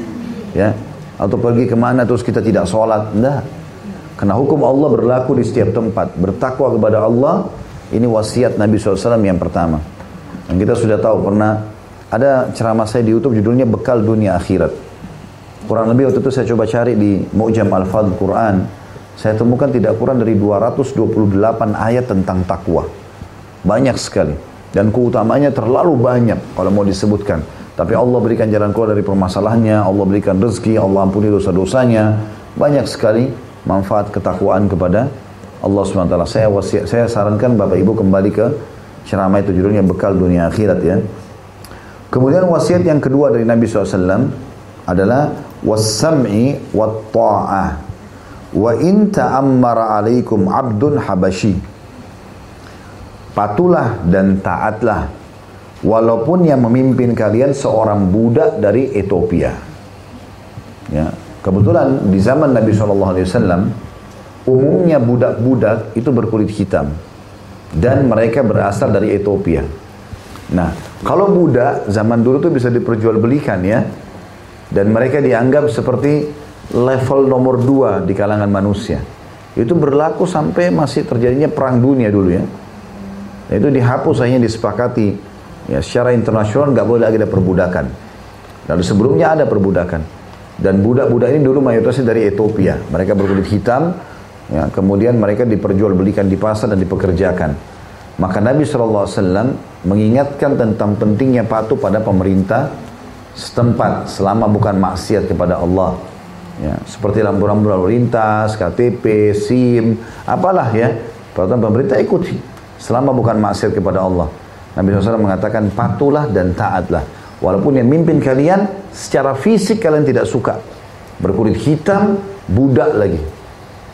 Ya. Atau pergi ke mana terus kita tidak sholat. Enggak. Karena hukum Allah berlaku di setiap tempat. Bertakwa kepada Allah, ini wasiat Nabi SAW yang pertama. Dan kita sudah tahu pernah ada ceramah saya di YouTube judulnya Bekal Dunia Akhirat. Kurang lebih waktu itu saya coba cari di Mu'jam Al-Fadl Quran. Saya temukan tidak kurang dari 228 ayat tentang takwa. Banyak sekali. Dan keutamanya terlalu banyak kalau mau disebutkan. Tapi Allah berikan jalan keluar dari permasalahannya, Allah berikan rezeki, Allah ampuni dosa-dosanya. Banyak sekali manfaat ketakwaan kepada Allah SWT. Saya saya sarankan Bapak Ibu kembali ke ceramah itu judulnya bekal dunia akhirat ya. Kemudian wasiat yang kedua dari Nabi SAW adalah wasam'i wa ta'ah wa in ta'ammara alaikum abdun habashi. Patulah dan taatlah walaupun yang memimpin kalian seorang budak dari Ethiopia. Ya kebetulan di zaman Nabi SAW umumnya budak-budak itu berkulit hitam dan mereka berasal dari Ethiopia nah kalau budak zaman dulu tuh bisa diperjualbelikan ya dan mereka dianggap seperti level nomor dua di kalangan manusia. Itu berlaku sampai masih terjadinya perang dunia dulu ya. Itu dihapus hanya disepakati ya secara internasional nggak boleh lagi ada perbudakan. Lalu sebelumnya ada perbudakan. Dan budak-budak ini dulu mayoritasnya dari Ethiopia. Mereka berkulit hitam, ya, kemudian mereka diperjualbelikan di pasar dan dipekerjakan. Maka Nabi SAW mengingatkan tentang pentingnya patuh pada pemerintah setempat selama bukan maksiat kepada Allah. Ya, seperti lampu-lampu lalu lintas, KTP, SIM, apalah ya. Peraturan pemerintah ikuti selama bukan maksiat kepada Allah. Nabi SAW mengatakan patulah dan taatlah. Walaupun yang mimpin kalian secara fisik kalian tidak suka. Berkulit hitam, budak lagi.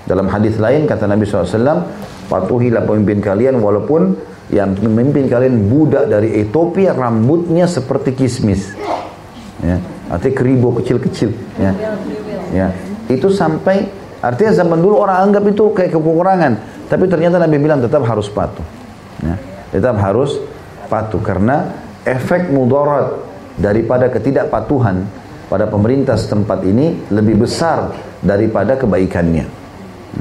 Dalam hadis lain kata Nabi SAW, patuhilah pemimpin kalian walaupun yang memimpin kalian budak dari Ethiopia rambutnya seperti kismis. Ya artinya keribo kecil-kecil ya. Ya itu sampai artinya zaman dulu orang anggap itu kayak kekurangan tapi ternyata Nabi bilang tetap harus patuh ya. Tetap harus patuh karena efek mudarat daripada ketidakpatuhan pada pemerintah setempat ini lebih besar daripada kebaikannya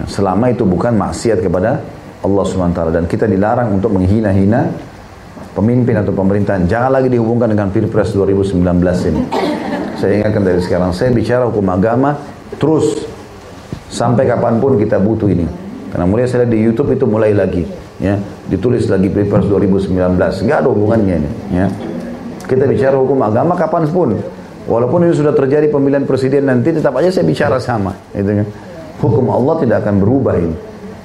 selama itu bukan maksiat kepada Allah SWT dan kita dilarang untuk menghina-hina pemimpin atau pemerintahan. Jangan lagi dihubungkan dengan Pilpres 2019 ini. Saya ingatkan dari sekarang, saya bicara hukum agama terus sampai kapan pun kita butuh ini. Karena mulai saya lihat di YouTube itu mulai lagi, ya, ditulis lagi Pilpres 2019, nggak ada hubungannya ini, ya. Kita bicara hukum agama kapan pun, walaupun ini sudah terjadi pemilihan presiden nanti, tetap aja saya bicara sama, gitu kan. Hukum Allah tidak akan berubah ini.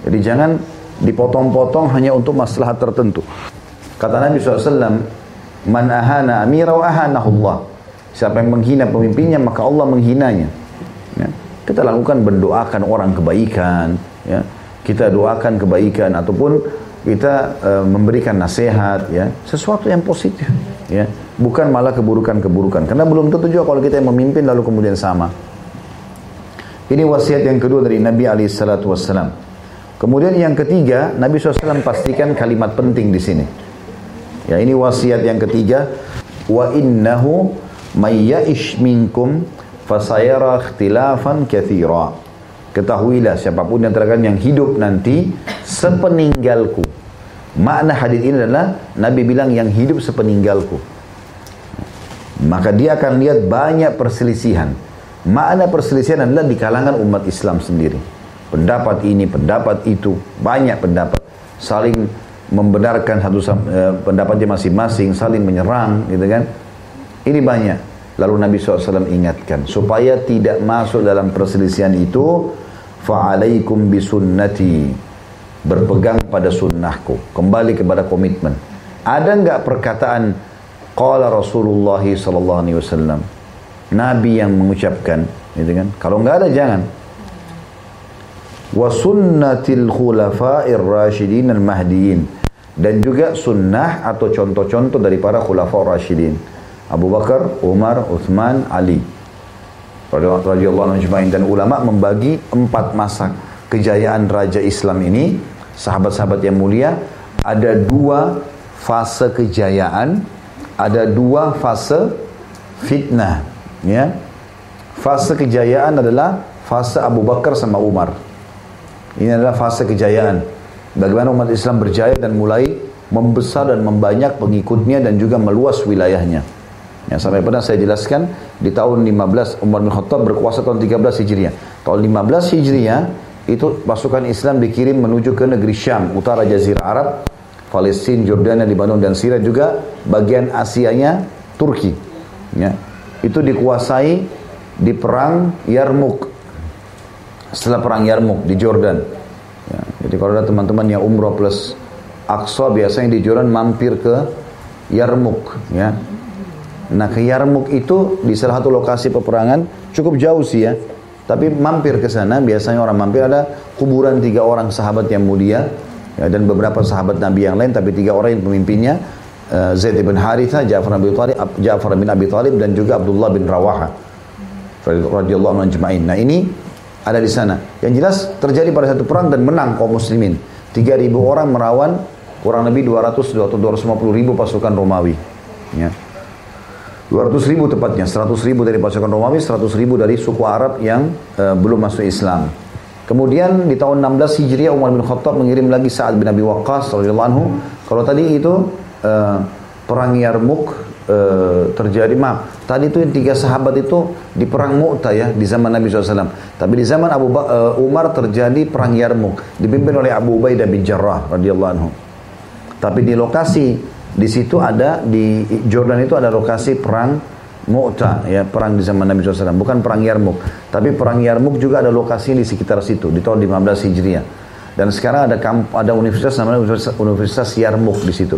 Jadi jangan dipotong-potong hanya untuk masalah tertentu. Kata Nabi SAW, Man ahana amira wa Allah. Siapa yang menghina pemimpinnya, maka Allah menghinanya. Ya. Kita lakukan berdoakan orang kebaikan, ya kita doakan kebaikan ataupun kita e, memberikan nasihat ya sesuatu yang positif ya bukan malah keburukan-keburukan karena belum tentu juga kalau kita yang memimpin lalu kemudian sama ini wasiat yang kedua dari Nabi alaihi salatu wassalam kemudian yang ketiga Nabi SAW pastikan kalimat penting di sini ya ini wasiat yang ketiga wa innahu ya'ish minkum fasayara ikhtilafan katsira Ketahuilah siapa pun yang terkadang yang hidup nanti sepeninggalku. Makna hadis ini adalah Nabi bilang yang hidup sepeninggalku. Maka dia akan lihat banyak perselisihan. Makna perselisihan adalah di kalangan umat Islam sendiri. Pendapat ini, pendapat itu, banyak pendapat. Saling membenarkan satu eh, pendapatnya masing-masing, saling menyerang, gitu kan. Ini banyak. Lalu Nabi SAW ingatkan supaya tidak masuk dalam perselisihan itu fa'alaikum bisunnati berpegang pada sunnahku kembali kepada komitmen ada enggak perkataan qala Rasulullah wasallam nabi yang mengucapkan gitu kan? Kalau enggak ada jangan. Wa sunnatil khulafa'ir rasyidin al mahdiyin dan juga sunnah atau contoh-contoh dari para khulafa rasyidin Abu Bakar, Umar, Uthman, Ali. Radhiyallahu anhu dan ulama membagi empat masa kejayaan raja Islam ini sahabat-sahabat yang mulia ada dua fase kejayaan ada dua fase fitnah ya fase kejayaan adalah fase Abu Bakar sama Umar ini adalah fase kejayaan bagaimana umat Islam berjaya dan mulai membesar dan membanyak pengikutnya dan juga meluas wilayahnya yang sampai pernah saya jelaskan di tahun 15 Umar bin Khattab berkuasa tahun 13 Hijriah. Tahun 15 Hijriah itu pasukan Islam dikirim menuju ke negeri Syam, utara Jazirah Arab, Palestina, Jordania, Lebanon dan Syria juga bagian Asianya Turki. Ya. Itu dikuasai di perang Yarmuk. Setelah perang Yarmuk di Jordan. Ya. Jadi kalau ada teman-teman yang umroh plus Aqsa biasanya di Jordan mampir ke Yarmuk ya Nah ke Yarmuk itu di salah satu lokasi peperangan cukup jauh sih ya. Tapi mampir ke sana biasanya orang mampir ada kuburan tiga orang sahabat yang mulia ya, dan beberapa sahabat Nabi yang lain tapi tiga orang yang pemimpinnya uh, Zaid bin Haritha, Ja'far bin Abi Thalib, Ja'far bin Abi Thalib dan juga Abdullah bin Rawaha radhiyallahu anhu Nah ini ada di sana. Yang jelas terjadi pada satu perang dan menang kaum muslimin. 3000 orang merawan kurang lebih 200 atau 250 ribu pasukan Romawi. Ya. 200 ribu tepatnya, 100 ribu dari pasukan Romawi, 100 ribu dari suku Arab yang uh, belum masuk Islam. Kemudian di tahun 16 Hijriah Umar bin Khattab mengirim lagi Sa'ad bin Abi Waqqas radhiyallahu anhu. Kalau tadi itu uh, perang Yarmuk uh, terjadi, maaf, tadi itu tiga sahabat itu di perang Mu'tah ya di zaman Nabi SAW. Tapi di zaman Abu ba uh, Umar terjadi perang Yarmuk dipimpin oleh Abu Ubaidah bin Jarrah radhiyallahu anhu. Tapi di lokasi di situ ada di Jordan itu ada lokasi perang Mu'ta ya perang di zaman Nabi SAW bukan perang Yarmuk tapi perang Yarmuk juga ada lokasi di sekitar situ di tahun 15 Hijriah dan sekarang ada kamp, ada universitas namanya Universitas, Universitas Yarmuk di situ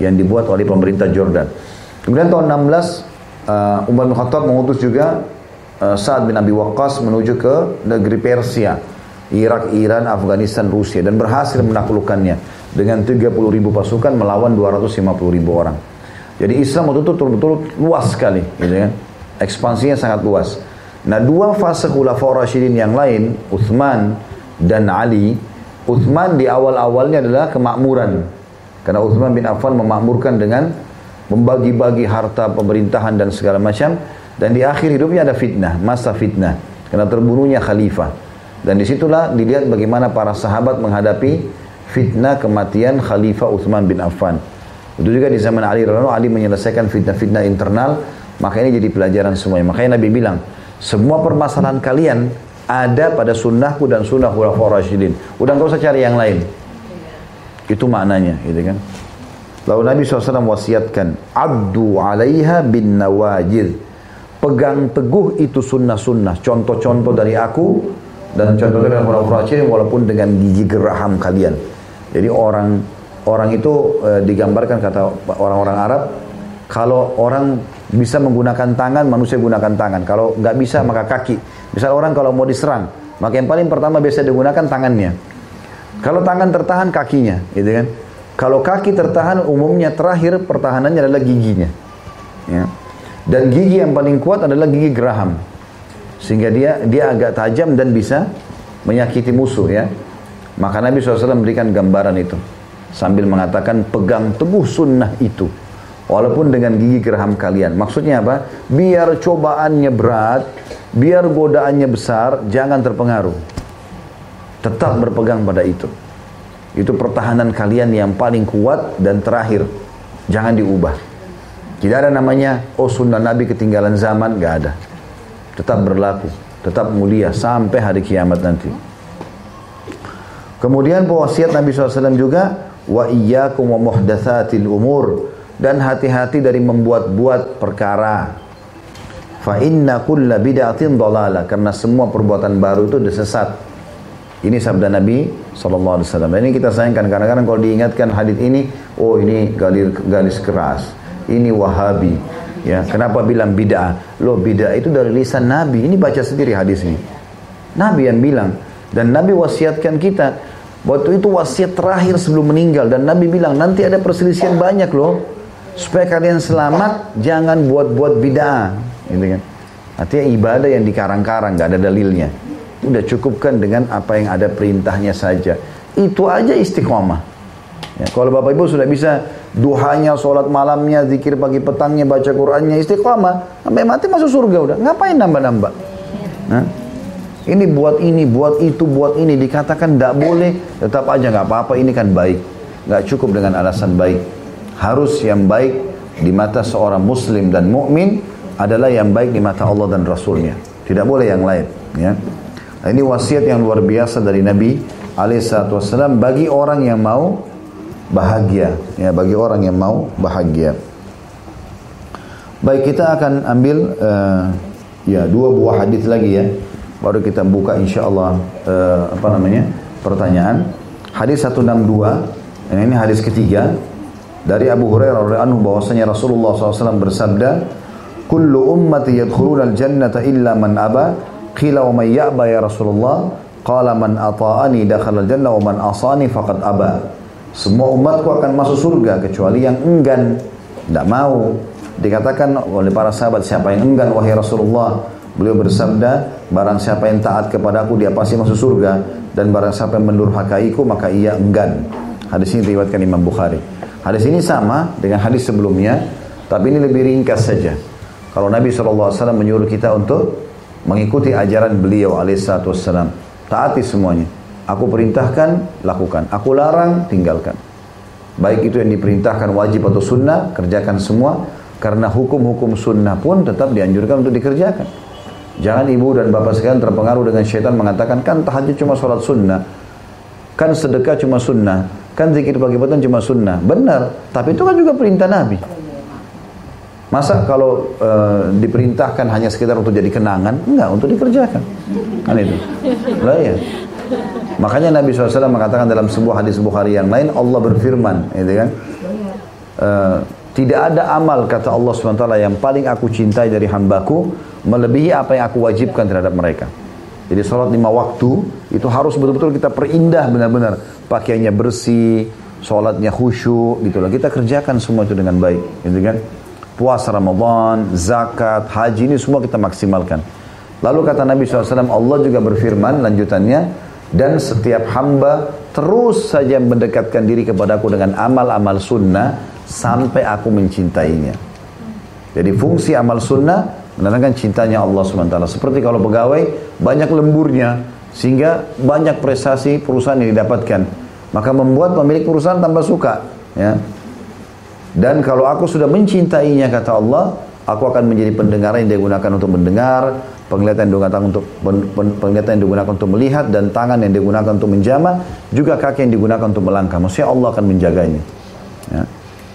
yang dibuat oleh pemerintah Jordan kemudian tahun 16 uh, Umar bin Khattab mengutus juga uh, Sa'ad bin Abi Waqqas menuju ke negeri Persia Irak, Iran, Afghanistan, Rusia dan berhasil menaklukkannya dengan 30 ribu pasukan melawan 250 ribu orang. Jadi Islam waktu itu betul-betul luas sekali, gitu kan. Ekspansinya sangat luas. Nah dua fase khulafaur Rashidin yang lain, Uthman dan Ali, Uthman di awal-awalnya adalah kemakmuran. Karena Uthman bin Affan memakmurkan dengan membagi-bagi harta pemerintahan dan segala macam. Dan di akhir hidupnya ada fitnah, masa fitnah. Karena terbunuhnya khalifah. Dan di situlah dilihat bagaimana para sahabat menghadapi fitnah kematian Khalifah Uthman bin Affan. Itu juga di zaman Ali radhiyallahu Ali menyelesaikan fitnah-fitnah internal, maka ini jadi pelajaran semuanya. Makanya Nabi bilang, semua permasalahan kalian ada pada sunnahku dan sunnah khulafaur rasyidin. Udah nggak usah cari yang lain. Itu maknanya, gitu kan. Lalu Nabi SAW wasiatkan, Abdu alaiha bin nawajid. Pegang teguh itu sunnah-sunnah. Contoh-contoh dari aku dan contoh dari orang-orang Rasyidin walaupun dengan gigi geraham kalian. Jadi orang orang itu e, digambarkan kata orang-orang Arab, kalau orang bisa menggunakan tangan, manusia gunakan tangan. Kalau nggak bisa maka kaki. Misal orang kalau mau diserang, maka yang paling pertama biasa digunakan tangannya. Kalau tangan tertahan kakinya, gitu kan? Kalau kaki tertahan umumnya terakhir pertahanannya adalah giginya. Ya. Dan gigi yang paling kuat adalah gigi geraham. Sehingga dia dia agak tajam dan bisa menyakiti musuh ya. Maka Nabi SAW memberikan gambaran itu. Sambil mengatakan pegang teguh sunnah itu. Walaupun dengan gigi geraham kalian. Maksudnya apa? Biar cobaannya berat, biar godaannya besar, jangan terpengaruh. Tetap berpegang pada itu. Itu pertahanan kalian yang paling kuat dan terakhir. Jangan diubah. Tidak ada namanya, oh sunnah Nabi ketinggalan zaman, gak ada. Tetap berlaku, tetap mulia sampai hari kiamat nanti. Kemudian pewasiat Nabi SAW juga, wa iyyakum wa muhdatsatil umur dan hati-hati dari membuat-buat perkara. Fa inna kulla bid'atin dalalah karena semua perbuatan baru itu sesat. Ini sabda Nabi Sallallahu Alaihi Wasallam. Ini kita sayangkan karena kadang kalau diingatkan hadis ini, oh ini garis, garis keras, ini Wahabi. Ya, kenapa bilang bid'ah? Loh bid'ah itu dari lisan Nabi. Ini baca sendiri hadis ini. Nabi yang bilang dan Nabi wasiatkan kita. Waktu itu wasiat terakhir sebelum meninggal dan Nabi bilang nanti ada perselisihan banyak loh. Supaya kalian selamat jangan buat-buat bid'ah, gitu kan. Artinya ibadah yang dikarang-karang, nggak ada dalilnya. Udah cukupkan dengan apa yang ada perintahnya saja. Itu aja istiqomah. Ya, kalau Bapak Ibu sudah bisa duhanya, sholat malamnya, zikir pagi petangnya, baca Qur'annya, istiqomah. Sampai mati masuk surga udah. Ngapain nambah-nambah? Nah, ini buat ini, buat itu, buat ini. Dikatakan tidak boleh, tetap aja nggak apa-apa. Ini kan baik. Nggak cukup dengan alasan baik. Harus yang baik di mata seorang muslim dan mukmin adalah yang baik di mata Allah dan Rasulnya. Tidak boleh yang lain. Ya. Nah, ini wasiat yang luar biasa dari Nabi Alaihissalam bagi orang yang mau bahagia, ya bagi orang yang mau bahagia. Baik kita akan ambil uh, ya dua buah hadis lagi ya, baru kita buka insya Allah uh, apa namanya pertanyaan. Hadis 162, yang ini hadis ketiga dari Abu Hurairah radhiyallahu anhu bahwasanya Rasulullah SAW bersabda, "Kullu ummati yadkhuluna al-jannata illa man aba." Qila wa may ya'ba ya Rasulullah? Qala man ata'ani dakhala jannah wa man asani faqad aba. Semua umatku akan masuk surga kecuali yang enggan, tidak mau. Dikatakan oleh para sahabat siapa yang enggan wahai Rasulullah? Beliau bersabda, barang siapa yang taat kepadaku dia pasti masuk surga dan barang siapa yang mendurhakaiku maka ia enggan. Hadis ini diriwayatkan Imam Bukhari. Hadis ini sama dengan hadis sebelumnya, tapi ini lebih ringkas saja. Kalau Nabi SAW menyuruh kita untuk mengikuti ajaran beliau alaihissalam. Taati semuanya. Aku perintahkan, lakukan. Aku larang, tinggalkan. Baik itu yang diperintahkan wajib atau sunnah, kerjakan semua. Karena hukum-hukum sunnah pun tetap dianjurkan untuk dikerjakan. Jangan ibu dan bapak sekalian terpengaruh dengan syaitan mengatakan, kan tahajud cuma sholat sunnah. Kan sedekah cuma sunnah. Kan zikir pagi petang cuma sunnah. Benar, tapi itu kan juga perintah Nabi. Masa kalau e, diperintahkan hanya sekitar untuk jadi kenangan? Enggak, untuk dikerjakan. Kan itu. Lah ya. Makanya Nabi SAW mengatakan dalam sebuah hadis Bukhari yang lain, Allah berfirman, gitu kan? E, tidak ada amal kata Allah SWT yang paling aku cintai dari hambaku melebihi apa yang aku wajibkan terhadap mereka. Jadi sholat lima waktu itu harus betul-betul kita perindah benar-benar. Pakaiannya bersih, sholatnya khusyuk gitu loh. Kita kerjakan semua itu dengan baik, gitu kan? Puasa Ramadan, zakat, haji ini semua kita maksimalkan. Lalu kata Nabi SAW, Allah juga berfirman lanjutannya, dan setiap hamba terus saja mendekatkan diri kepadaku dengan amal-amal sunnah sampai aku mencintainya. Jadi fungsi amal sunnah menandakan cintanya Allah SWT. Seperti kalau pegawai banyak lemburnya sehingga banyak prestasi perusahaan yang didapatkan. Maka membuat pemilik perusahaan tambah suka. Ya. Dan kalau aku sudah mencintainya kata Allah, aku akan menjadi pendengar yang dia gunakan untuk mendengar, penglihatan yang digunakan untuk penglihatan yang digunakan untuk melihat dan tangan yang digunakan untuk menjama juga kaki yang digunakan untuk melangkah. Maksudnya Allah akan menjaganya. Ya.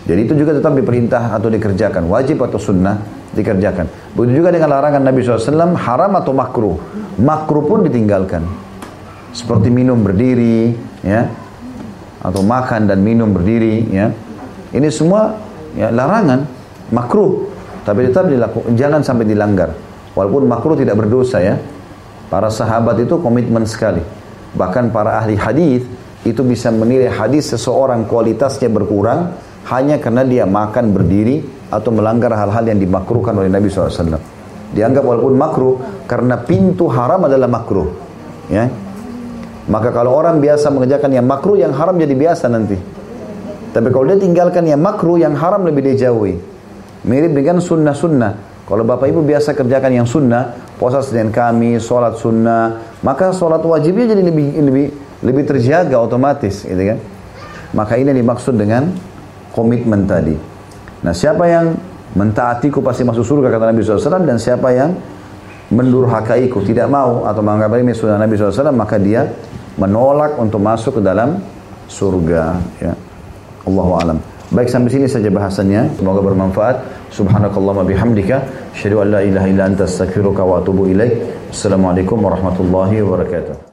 jadi itu juga tetap diperintah atau dikerjakan. Wajib atau sunnah dikerjakan. Begitu juga dengan larangan Nabi SAW haram atau makruh. Makruh pun ditinggalkan. Seperti minum berdiri ya atau makan dan minum berdiri ya ini semua ya larangan makruh tapi tetap dilakukan jangan sampai dilanggar Walaupun makruh tidak berdosa ya. Para sahabat itu komitmen sekali. Bahkan para ahli hadis itu bisa menilai hadis seseorang kualitasnya berkurang hanya karena dia makan berdiri atau melanggar hal-hal yang dimakruhkan oleh Nabi SAW. Dianggap walaupun makruh karena pintu haram adalah makruh. Ya. Maka kalau orang biasa mengerjakan yang makruh, yang haram jadi biasa nanti. Tapi kalau dia tinggalkan yang makruh, yang haram lebih dijauhi. Mirip dengan sunnah-sunnah. Kalau bapak ibu biasa kerjakan yang sunnah, puasa Senin Kamis, sholat sunnah, maka sholat wajibnya jadi lebih lebih lebih terjaga otomatis, gitu kan? Maka ini dimaksud dengan komitmen tadi. Nah, siapa yang mentaatiku pasti masuk surga kata Nabi SAW dan siapa yang mendurhakaiku tidak mau atau menganggap ini sunnah Nabi SAW maka dia menolak untuk masuk ke dalam surga. Ya. Allahu alam. Baik sampai sini saja bahasannya. Semoga bermanfaat. Subhanakallahumma bihamdika. Asyhadu an la ilaha illa anta astaghfiruka wa atubu. Assalamualaikum warahmatullahi wabarakatuh.